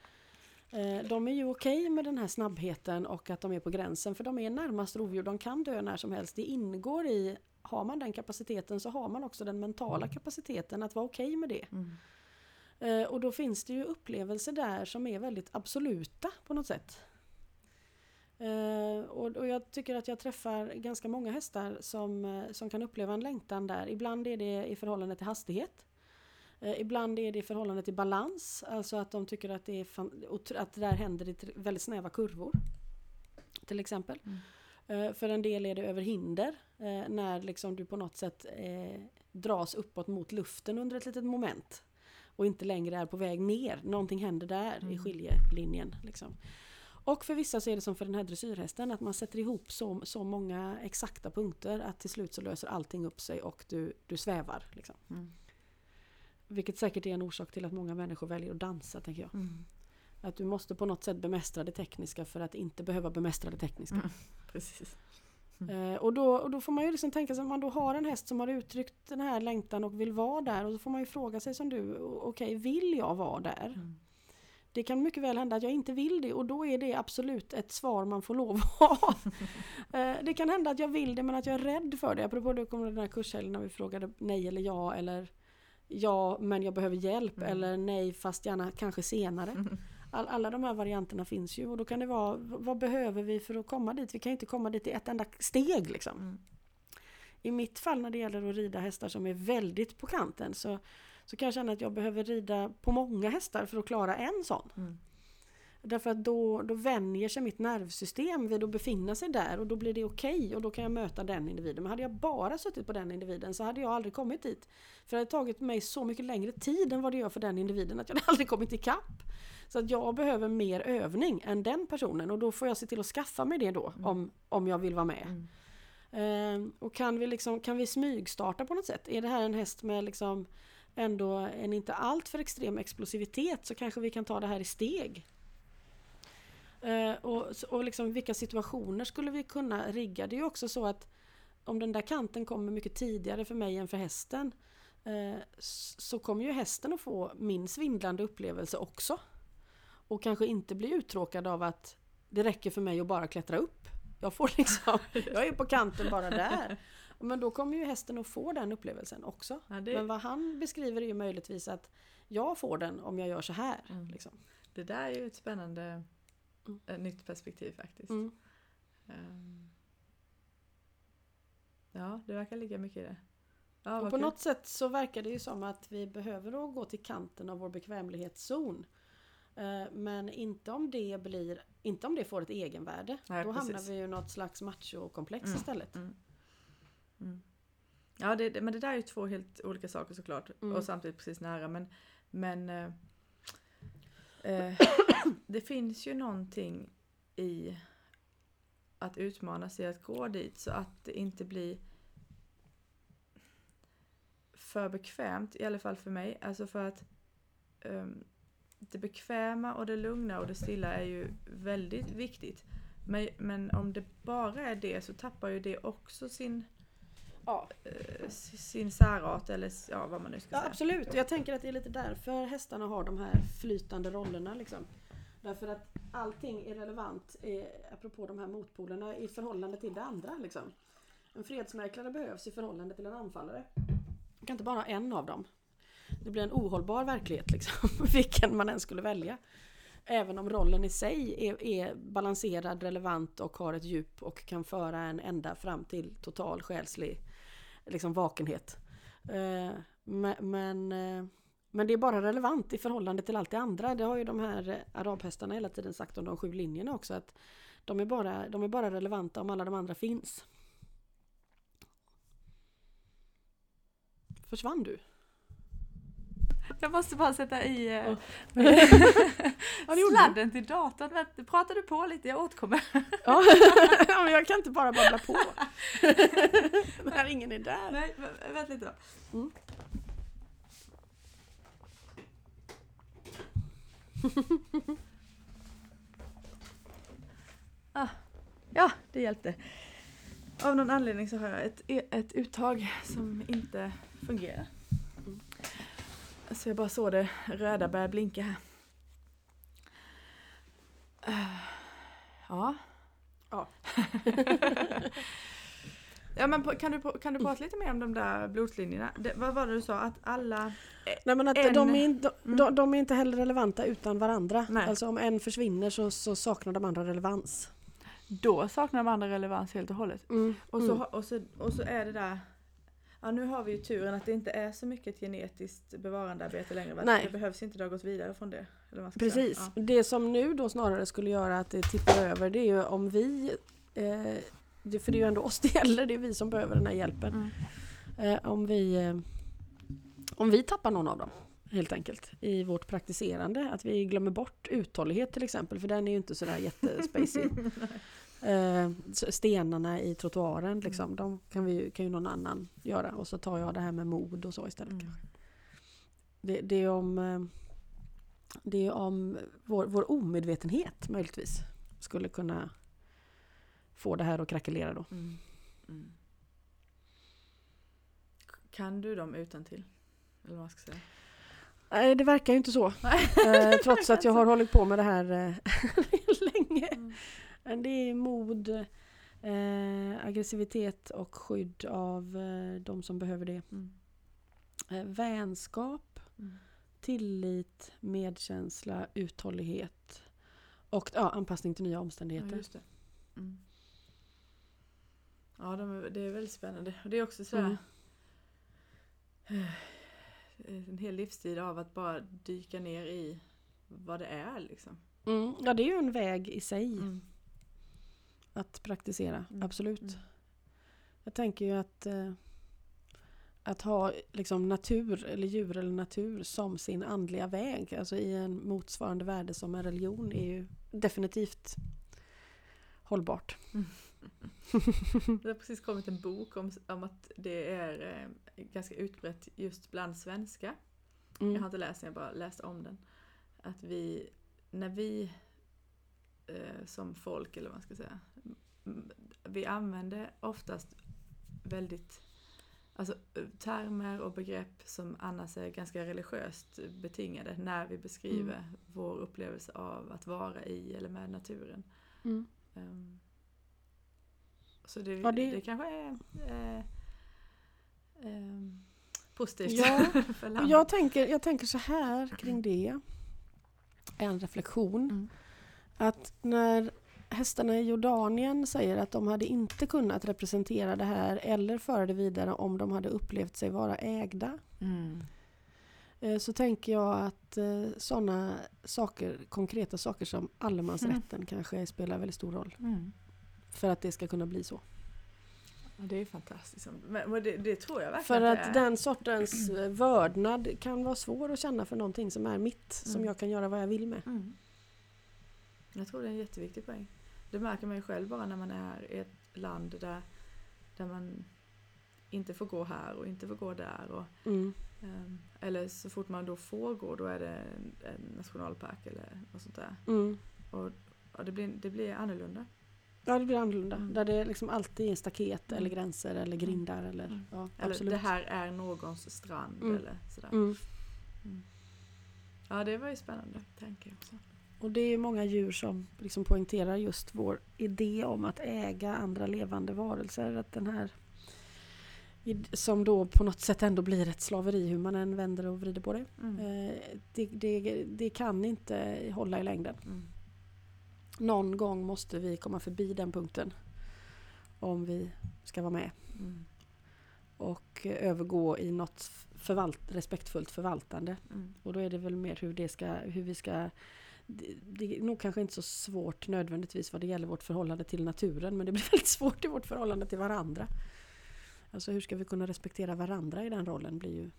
Eh, De är ju okej med den här snabbheten och att de är på gränsen för de är närmast rovdjur. De kan dö när som helst. Det ingår i, har man den kapaciteten så har man också den mentala kapaciteten att vara okej med det. Mm. Eh, Och då finns det ju upplevelser där som är väldigt absoluta på något sätt. Eh, Och och jag tycker att jag träffar ganska många hästar som, eh, som kan uppleva en längtan där. Ibland är det i förhållande till hastighet. Eh, Ibland är det i förhållande till balans, alltså att de tycker att det, är att det där händer i väldigt snäva kurvor. Till exempel. Mm. Eh, För en del är det över hinder, när liksom du på något sätt dras uppåt mot luften under ett litet moment. och inte längre är på väg ner. Någonting händer där mm. i skiljelinjen. Liksom. Och för vissa så är det som för den här dressyrhästen att man sätter ihop så, så många exakta punkter att till slut så löser allting upp sig och du, du svävar. Liksom. Mm. Vilket säkert är en orsak till att många människor väljer att dansa tänker jag. Mm. Att du måste på något sätt bemästra det tekniska för att inte behöva bemästra det tekniska. Mm. (laughs) Precis. Mm. Eh, och, då, och då får man ju liksom tänka sig att man då har en häst som har uttryckt den här längtan och vill vara där och så får man ju fråga sig som du, okej okay, vill jag vara där? Det kan mycket väl hända att jag inte vill det och då är det absolut ett svar man får lov att ha. (laughs) Eh, det kan hända att jag vill det men att jag är rädd för det. Apropå det kom den här kurshelgen när vi frågade nej eller ja eller ja men jag behöver hjälp mm. eller nej fast gärna kanske senare. Mm. All, alla de här varianterna finns ju och då kan det vara vad behöver vi för att komma dit? Vi kan ju inte komma dit i ett enda steg liksom. Mm. I mitt fall när det gäller att rida hästar som är väldigt på kanten så, så kan jag känna att jag behöver rida på många hästar för att klara en sån. Mm. Därför att då, då vänjer sig mitt nervsystem vid att befinna sig där och då blir det okej okay och då kan jag möta den individen. Men hade jag bara suttit på den individen så hade jag aldrig kommit dit. För det hade tagit mig så mycket längre tid än vad det gör för den individen att jag hade (laughs) aldrig kommit ikapp. Så att jag behöver mer övning än den personen och då får jag se till att skaffa mig det då mm. om, om jag vill vara med. Mm. Eh, och kan vi, liksom, kan vi smygstarta på något sätt? Är det här en häst med liksom ändå en inte alltför extrem explosivitet så kanske vi kan ta det här i steg. Eh, och och liksom, vilka situationer skulle vi kunna rigga? Det är ju också så att om den där kanten kommer mycket tidigare för mig än för hästen eh, så kommer ju hästen att få min svindlande upplevelse också. Och kanske inte bli uttråkad av att det räcker för mig att bara klättra upp. Jag får liksom, (laughs) jag är på kanten bara där. Men då kommer ju hästen att få den upplevelsen också. Ja, det... Men vad han beskriver är ju möjligtvis att jag får den om jag gör så här. Mm. Liksom. Det där är ju ett spännande mm. nytt perspektiv faktiskt. Mm. Um, ja, det verkar ligga mycket i det. Ja, på kul. något sätt så verkar det ju som att vi behöver då gå till kanten av vår bekvämlighetszon. Eh, men inte om det blir inte om det får ett egenvärde. Nej, Då precis. hamnar vi i något slags machokomplex mm. istället. Mm. Mm. Ja det, men det där är ju två helt olika saker såklart. Mm. Och samtidigt precis nära. Men, men eh, eh, (coughs) det finns ju någonting i att utmana sig att gå dit så att det inte blir för bekvämt, i alla fall för mig. Alltså för att um, det bekväma och det lugna och det stilla är ju väldigt viktigt. Men, men om det bara är det så tappar ju det också sin ja, eh, sin särart eller ja, vad man nu ska ja, säga. Absolut, jag tänker att det är lite därför hästarna har de här flytande rollerna. Liksom. Därför att allting är relevant, eh, apropå de här motpolerna, i förhållande till det andra. Liksom. En fredsmäklare behövs i förhållande till en anfallare. Man kan inte bara ha en av dem. Det blir en ohållbar verklighet liksom, (laughs) vilken man än skulle välja. Även om rollen i sig är, är, balanserad, relevant och har ett djup och kan föra en ända fram till total själslig liksom, vakenhet. Eh, men, men, eh, men det är bara relevant i förhållande till allt det andra. Det har ju de här eh, arabhästarna hela tiden sagt om de sju linjerna också. att De är bara, de är bara relevanta om alla de andra finns. Försvann du? (laughs) Jag måste bara sätta i oh. (laughs) sladden till datorn. Pratar du på lite? Jag återkommer. (laughs) ja, men jag kan inte bara babbla på. När ingen är där. Nej, vänta lite då. Mm. ah, ja, det hjälpte. Av någon anledning så har jag ett, ett uttag som inte fungerar. Så jag bara såg det röda börja blinka här. Uh, ja. Ja. (laughs) ja men kan du, kan du prata lite mer om de där blodslinjerna? Det, vad var det du sa? Att alla... Nej men att en... de, är inte, de, mm. de, är inte heller relevanta utan varandra. Nej. Alltså om en försvinner så, så saknar de andra relevans. Då saknar de andra relevans helt och hållet. Mm. Och, så, mm. och, så, och så är det där Ja nu har vi ju turen att det inte är så mycket genetiskt bevarandearbete längre. Nej. Det behövs inte, det har gått vidare från det. Precis. Ja. Det som nu då snarare skulle göra att det tippar över det är ju om vi eh, det, För det är ju ändå oss det gäller, det är vi som behöver den här hjälpen. Mm. Eh, om, vi, eh, om vi tappar någon av dem. helt enkelt i vårt praktiserande. Att vi glömmer bort uthållighet till exempel för den är ju inte sådär (laughs) jättespacey. Eh, stenarna i trottoaren liksom, mm. de kan, vi, kan ju någon annan göra och så tar jag det här med mod och så istället. Mm. Det, det, är om, eh, det är om vår, vår omedvetenhet möjligtvis skulle kunna få det här att krackelera då. Mm. Mm. Kan du dem utan till? Eller vad ska jag säga? Nej, det verkar ju inte så. eh, trots att jag har (laughs) hållit på med det här eh, (laughs) länge. Mm. Men det är mod, eh, aggressivitet och skydd av eh, de som behöver det. Mm. Eh, vänskap, mm. tillit, medkänsla, uthållighet och ja, anpassning till nya omständigheter. Ja, det. Mm. ja de är, det är väldigt spännande. Och det är också så här, mm. en hel livstid av att bara dyka ner i vad det är liksom. Mm, ja det är ju en väg i sig. Mm. Att praktisera, mm. absolut. Mm. Jag tänker ju att eh, att ha liksom natur eller djur eller natur som sin andliga väg, alltså i en motsvarande värde som en religion är ju definitivt hållbart. Mm. (laughs) det har precis kommit en bok om, om att det är eh, ganska utbrett just bland svenskar. Mm. Jag har inte läst den, jag bara läst om den. Att vi, när vi eh, som folk, eller vad man ska säga, vi använder oftast väldigt alltså, termer och begrepp som annars är ganska religiöst betingade när vi beskriver mm. vår upplevelse av att vara i eller med naturen. Mm. Um, så det, ja, det... det kanske är eh, eh, positivt ja, (laughs) för landet. Jag tänker, jag tänker så här kring det. En reflektion. Mm. Att när hästarna i Jordanien säger att de hade inte kunnat representera det här eller föra det vidare om de hade upplevt sig vara ägda. Mm. Eh, så tänker jag att eh, sådana saker, konkreta saker som allemansrätten mm. (laughs) kanske spelar väldigt stor roll. Mm. För att det ska kunna bli så. Det är fantastiskt. Men det, det tror jag verkligen För att, att den sortens eh, vördnad kan vara svår att känna för någonting som är mitt, mm. som jag kan göra vad jag vill med. Jag tror det är en jätteviktig poäng. Det märker man ju själv bara när man är i ett land där, där man inte får gå här och inte får gå där. Och, mm. um, eller så fort man då får gå då är det en, en nationalpark eller något sånt där. Mm. Och, och, det, blir, det blir annorlunda. Ja det blir annorlunda. Mm. Där det liksom alltid är staket eller mm. gränser eller mm. grindar. Eller, mm. ja, eller det här är någons strand eller sådär. Ja det var ju spännande tänker jag också. Och det är många djur som liksom poängterar just vår idé om att äga andra levande varelser. Att den här som då på något sätt ändå blir ett slaveri hur man än vänder och vrider på det. Mm. Eh, det, det, det, kan inte hålla i längden. Mm. Någon gång måste vi komma förbi den punkten. Om vi ska vara med. Mm. Och övergå i något förvalt, respektfullt förvaltande. Mm. Och då är det väl mer hur, det ska, hur vi ska det, är nog kanske inte så svårt nödvändigtvis vad det gäller vårt förhållande till naturen men det blir (laughs) väldigt svårt i vårt förhållande till varandra. Alltså hur ska vi kunna respektera varandra i den rollen blir ju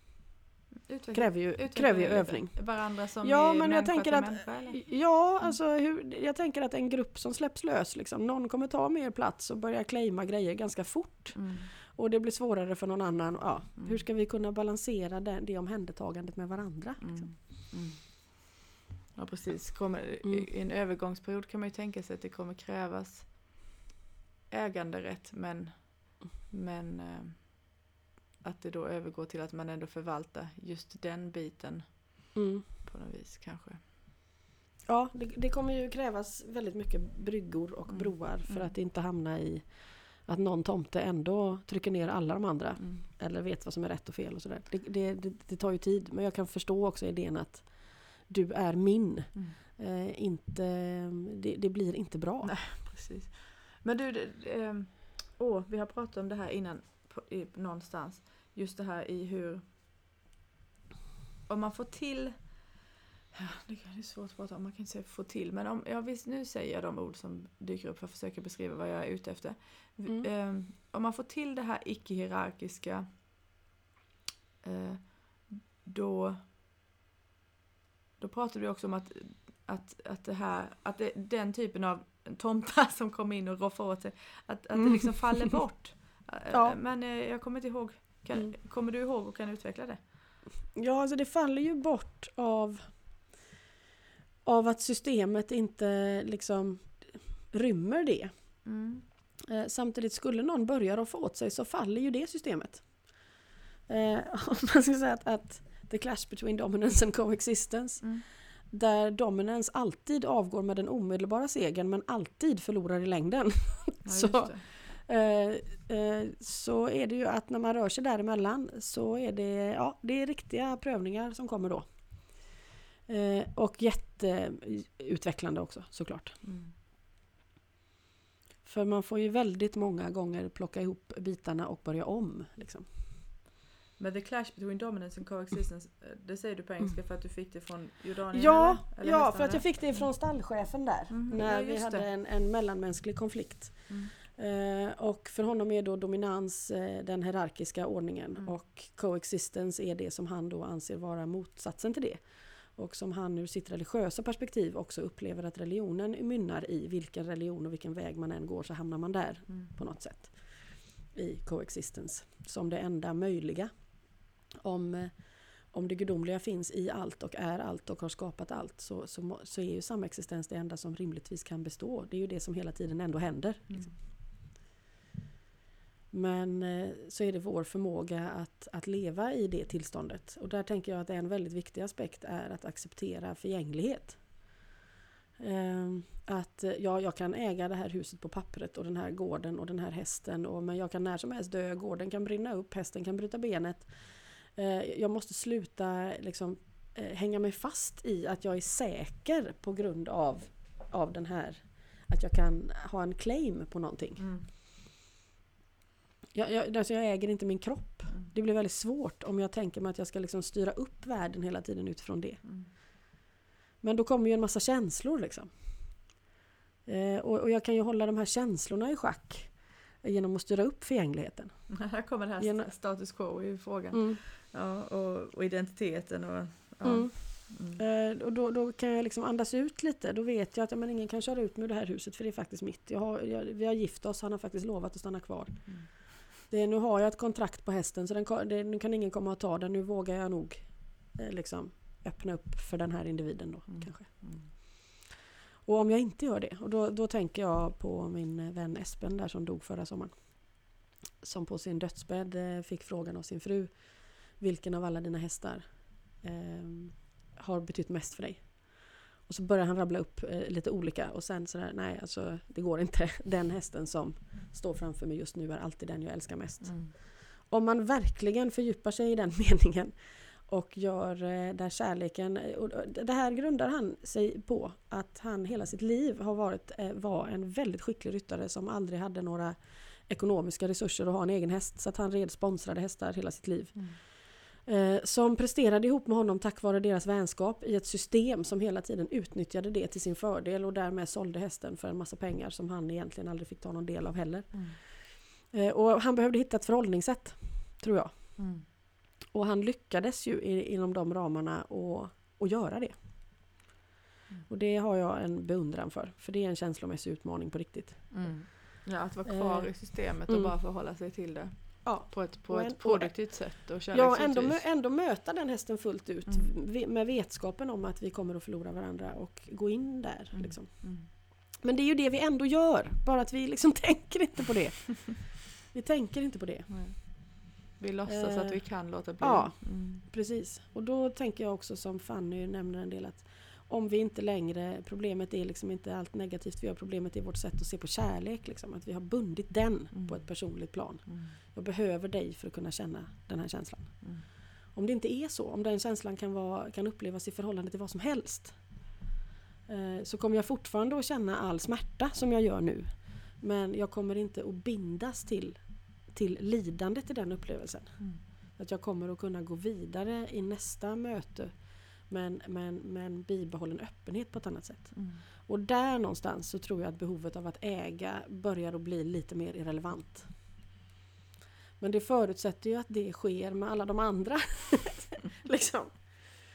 Utveckling, kräver ju, kräver ju övning. Varandra som ja, men jag tänker att, människa, Ja, mm. alltså hur, jag tänker att en grupp som släpps lös, liksom, någon kommer ta mer plats och börja claima grejer ganska fort. Mm. Och det blir svårare för någon annan. Ja, mm. Hur ska vi kunna balansera det, det omhändertagandet med varandra? Liksom? Mm. Ja precis. Kommer, mm. I en övergångsperiod kan man ju tänka sig att det kommer krävas äganderätt men, men eh, att det då övergår till att man ändå förvaltar just den biten mm. på något vis kanske. Ja, det, det, kommer ju krävas väldigt mycket bryggor och mm. broar för mm. att inte hamna i att någon tomte ändå trycker ner alla de andra. Mm. Eller vet vad som är rätt och fel och sådär. Det, det, det, tar ju tid men jag kan förstå också idén att du är min. Mm. Eh, inte, det, det, blir inte bra. Nej, precis. Men du, det, eh, åh, vi har pratat om det här innan på, i, någonstans. Just det här i hur om man får till det är svårt att prata om, man kan inte säga få till. Men om, ja, visst, nu säger jag de ord som dyker upp för att försöka beskriva vad jag är ute efter. Mm. Eh, om man får till det här icke-hierarkiska eh, då då pratade vi också om att, att, att, det här, att det, den typen av tomtar (laughs) som kommer in och roffar åt sig, att, att det Mm. liksom faller (laughs) bort. Ja. Men eh, jag kommer inte ihåg. Kan, Mm. Kommer du ihåg och kan utveckla det? Ja, alltså det faller ju bort av, av att systemet inte liksom rymmer det. Mm. Samtidigt skulle någon börja roffa åt sig så faller ju det systemet. Eh, (laughs) om man ska säga att, att the clash between dominance and coexistence Mm. där dominance alltid avgår med den omedelbara segern men alltid förlorar i längden. (laughs) Ja, Så-. Eh, eh, så är det ju att när man rör sig däremellan så är det, ja, det är riktiga prövningar som kommer då. Eh, och jätteutvecklande också såklart. Mm. För man får ju väldigt många gånger plocka ihop bitarna och börja om. Liksom. Men the clash between dominance and coexistence, eh, det säger du på engelska för att du fick det från Jordanien? Ja, eller? Eller ja för att jag fick det från stallchefen där. Mhm, När vi hade en, en mellanmänsklig konflikt. Mm. Eh, och för honom är då dominans eh, den hierarkiska ordningen Mm. och coexistence är det som han då anser vara motsatsen till det. Och som han ur sitt religiösa perspektiv också upplever att religionen mynnar i. Vilken religion och vilken väg man än går så hamnar man där Mm. på något sätt. I coexistence. Som det enda möjliga. Om, eh, om det gudomliga finns i allt och är allt och har skapat allt så, så, så är ju samexistens det enda som rimligtvis kan bestå. Det är ju det som hela tiden ändå händer. Liksom. Men eh, så är det vår förmåga att, att leva i det tillståndet. Och där tänker jag att en väldigt viktig aspekt är att acceptera förgänglighet. Ehm, Att eh, ja, jag kan äga det här huset på pappret och den här gården och den här hästen. Och, men jag kan när som helst dö, gården kan brinna upp, hästen kan bryta benet. Eh, Jag måste sluta liksom, eh, hänga mig fast i att jag är säker på grund av, av den här att jag kan ha en claim på någonting. Mm. Jag, jag, alltså jag äger inte min kropp. Mm. Det blir väldigt svårt om jag tänker mig att jag ska liksom styra upp världen hela tiden utifrån det. Mm. Men då kommer ju en massa känslor liksom. Eh, och, och jag kan ju hålla de här känslorna i schack genom att styra upp förgängligheten. (laughs) Här kommer det här Genom- status quo i frågan. Mm. Ja, och, och identiteten och... Ja. Mm. Mm. Eh, och då, då kan jag liksom andas ut lite. Då vet jag att ja, men ingen kan köra ut mig ur det här huset för det är faktiskt mitt. Jag har, jag, vi har gift oss, han har faktiskt lovat att stanna kvar. Mm. Det, nu har jag ett kontrakt på hästen så den, det, nu kan ingen komma och ta den. Nu vågar jag nog eh, liksom öppna upp för den här individen då Mm. kanske. Mm. Och om jag inte gör det, och då, då tänker jag på min vän Espen där som dog förra sommaren. Som på sin dödsbädd eh, fick frågan av sin fru Vilken av alla dina hästar eh, har betytt mest för dig? Och så börjar han rabbla upp eh, lite olika och sen sådär, nej alltså det går inte. (laughs) Den hästen som står framför mig just nu är alltid den jag älskar mest. Mm. Om man verkligen fördjupar sig i den (laughs) meningen och gör eh, där kärleken... Och det här grundar han sig på att han hela sitt liv har varit, eh, var en väldigt skicklig ryttare som aldrig hade några ekonomiska resurser att ha en egen häst. Så att han red sponsrade hästar hela sitt liv. Mm. Eh, som presterade ihop med honom tack vare deras vänskap i ett system som hela tiden utnyttjade det till sin fördel och därmed sålde hästen för en massa pengar som han egentligen aldrig fick ta någon del av heller. Mm. Eh, och han behövde hitta ett förhållningssätt, tror jag. Mm. Och han lyckades ju inom de ramarna och, och göra det. Mm. Och det har jag en beundran för. För det är en känslomässig utmaning på riktigt. Mm. Ja, att vara kvar Eh, i systemet mm. och bara förhålla sig till det. Ja. På ett, på Och ett en- produktivt sätt och Ja, ändå, mö- ändå möta den hästen fullt ut. Mm. Med vetskapen om att vi kommer att förlora varandra och gå in där. Mm. Liksom. Mm. Men det är ju det vi ändå gör. Bara att vi liksom (laughs) tänker inte på det. (laughs) Vi tänker inte på det. Nej. Vi låtsas Eh, att vi kan låta bli. ja. Mm. Precis. Och då tänker jag också som Fanny nämner en del att om vi inte längre, problemet är liksom inte allt negativt vi har, problemet är vårt sätt att se på kärlek. Liksom. Att vi har bundit den Mm. på ett personligt plan. Mm. Jag behöver dig för att kunna känna den här känslan. Mm. Om det inte är så, om den känslan kan, vara, kan upplevas i förhållande till vad som helst. Eh, så kommer jag fortfarande att känna all smärta som jag gör nu. Men jag kommer inte att bindas till, till lidandet i den upplevelsen. Mm. Att jag kommer att kunna gå vidare i nästa möte men, men, men bibehållen öppenhet på ett annat sätt. Mm. Och där någonstans så tror jag att behovet av att äga börjar att bli lite mer irrelevant. Men det förutsätter ju att det sker med alla de andra. (laughs) liksom.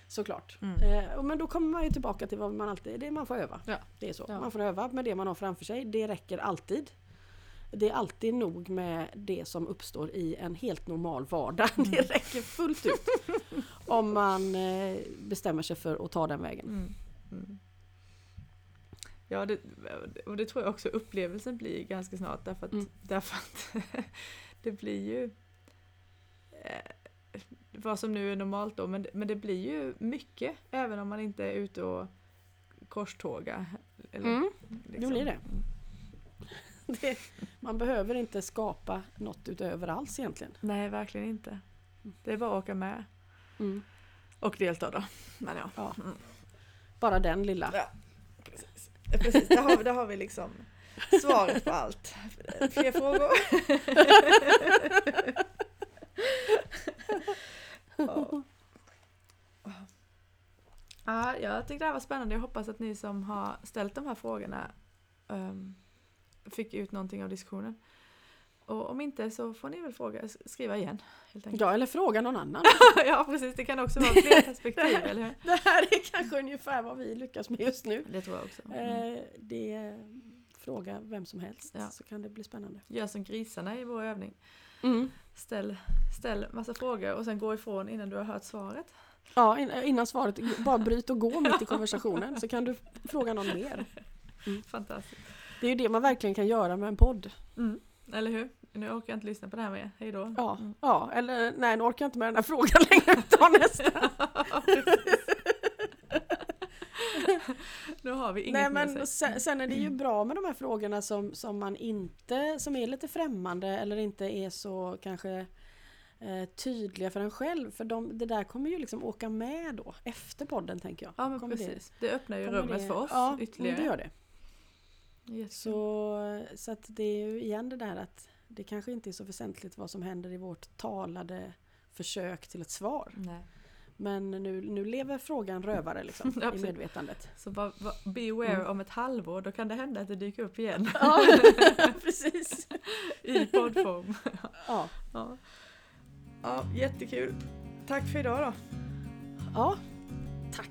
Såklart. Mm. Eh, men då kommer man ju tillbaka till vad man alltid, det man får öva. Ja. Det är så. Ja. Man får öva med det man har framför sig. Det räcker alltid. Det är alltid nog med det som uppstår i en helt normal vardag. (laughs) Mm. Det räcker fullt ut. Om man eh, bestämmer sig för att ta den vägen. Mm. Mm. Ja, det, och det tror jag också upplevelsen blir ganska snart därför att, Mm. därför att (laughs) det blir ju eh, vad som nu är normalt då, men, men det blir ju mycket även om man inte är ute och korstågar. Eller, Mm. liksom. det blir det. (laughs) det. Man behöver inte skapa något utöver alls egentligen. Nej, verkligen inte. Det är bara att åka med Mm. och delta då. Men ja. Ja. Mm. Bara den lilla. Ja, precis. Precis, där har, vi- där har vi liksom svaret på allt. Fler frågor? Ja. (laughs) Ja, jag tyckte det här var spännande. Jag hoppas att ni som har ställt de här frågorna ehm, fick ut någonting av diskussionen. Och om inte så får ni väl fråga, skriva igen. Helt enkelt. Ja, eller fråga någon annan. (laughs) ja precis, det kan också vara fler (laughs) perspektiv, eller hur? Det här är kanske ungefär vad vi lyckas med just nu. Det tror jag också. Mm. Eh, det Fråga vem som helst Ja. så kan det bli spännande. Gör som grisarna i vår övning. Mm. Ställ, ställ massa frågor och sen gå ifrån innan du har hört svaret. Ja, in- innan svaret, bara bryt och gå mitt i konversationen så kan du fråga någon mer. (laughs) Fantastiskt. Det är ju det man verkligen kan göra med en podd. Mm. Eller hur? Nu orkar jag inte lyssna på det här mer. Hej då. Ja, Mm. ja eller nej nu orkar jag inte med den här frågan (laughs) längre. Ta (laughs) nästa. nu har vi inget Nej men sen, sen är det ju bra med de här frågorna som, som man inte, som är lite främmande eller inte är så kanske eh, tydliga för en själv. För de, det där kommer ju liksom åka med då efter podden tänker jag. Ja men Kommer precis. Det, öppnar ju rummet det- för oss ja, ytterligare. det gör det. Jättekul. Så, så att det är ju igen det där att det kanske inte är så väsentligt vad som händer i vårt talade försök till ett svar. Nej. Men nu, nu lever frågan rövare liksom, (laughs) i medvetandet. Så bara, bara beware Mm. om ett halvår, då kan det hända att det dyker upp igen (laughs) Ja, (laughs) precis. i poddform. Ja. Ja. ja, jättekul. Tack för idag då. ja, tack.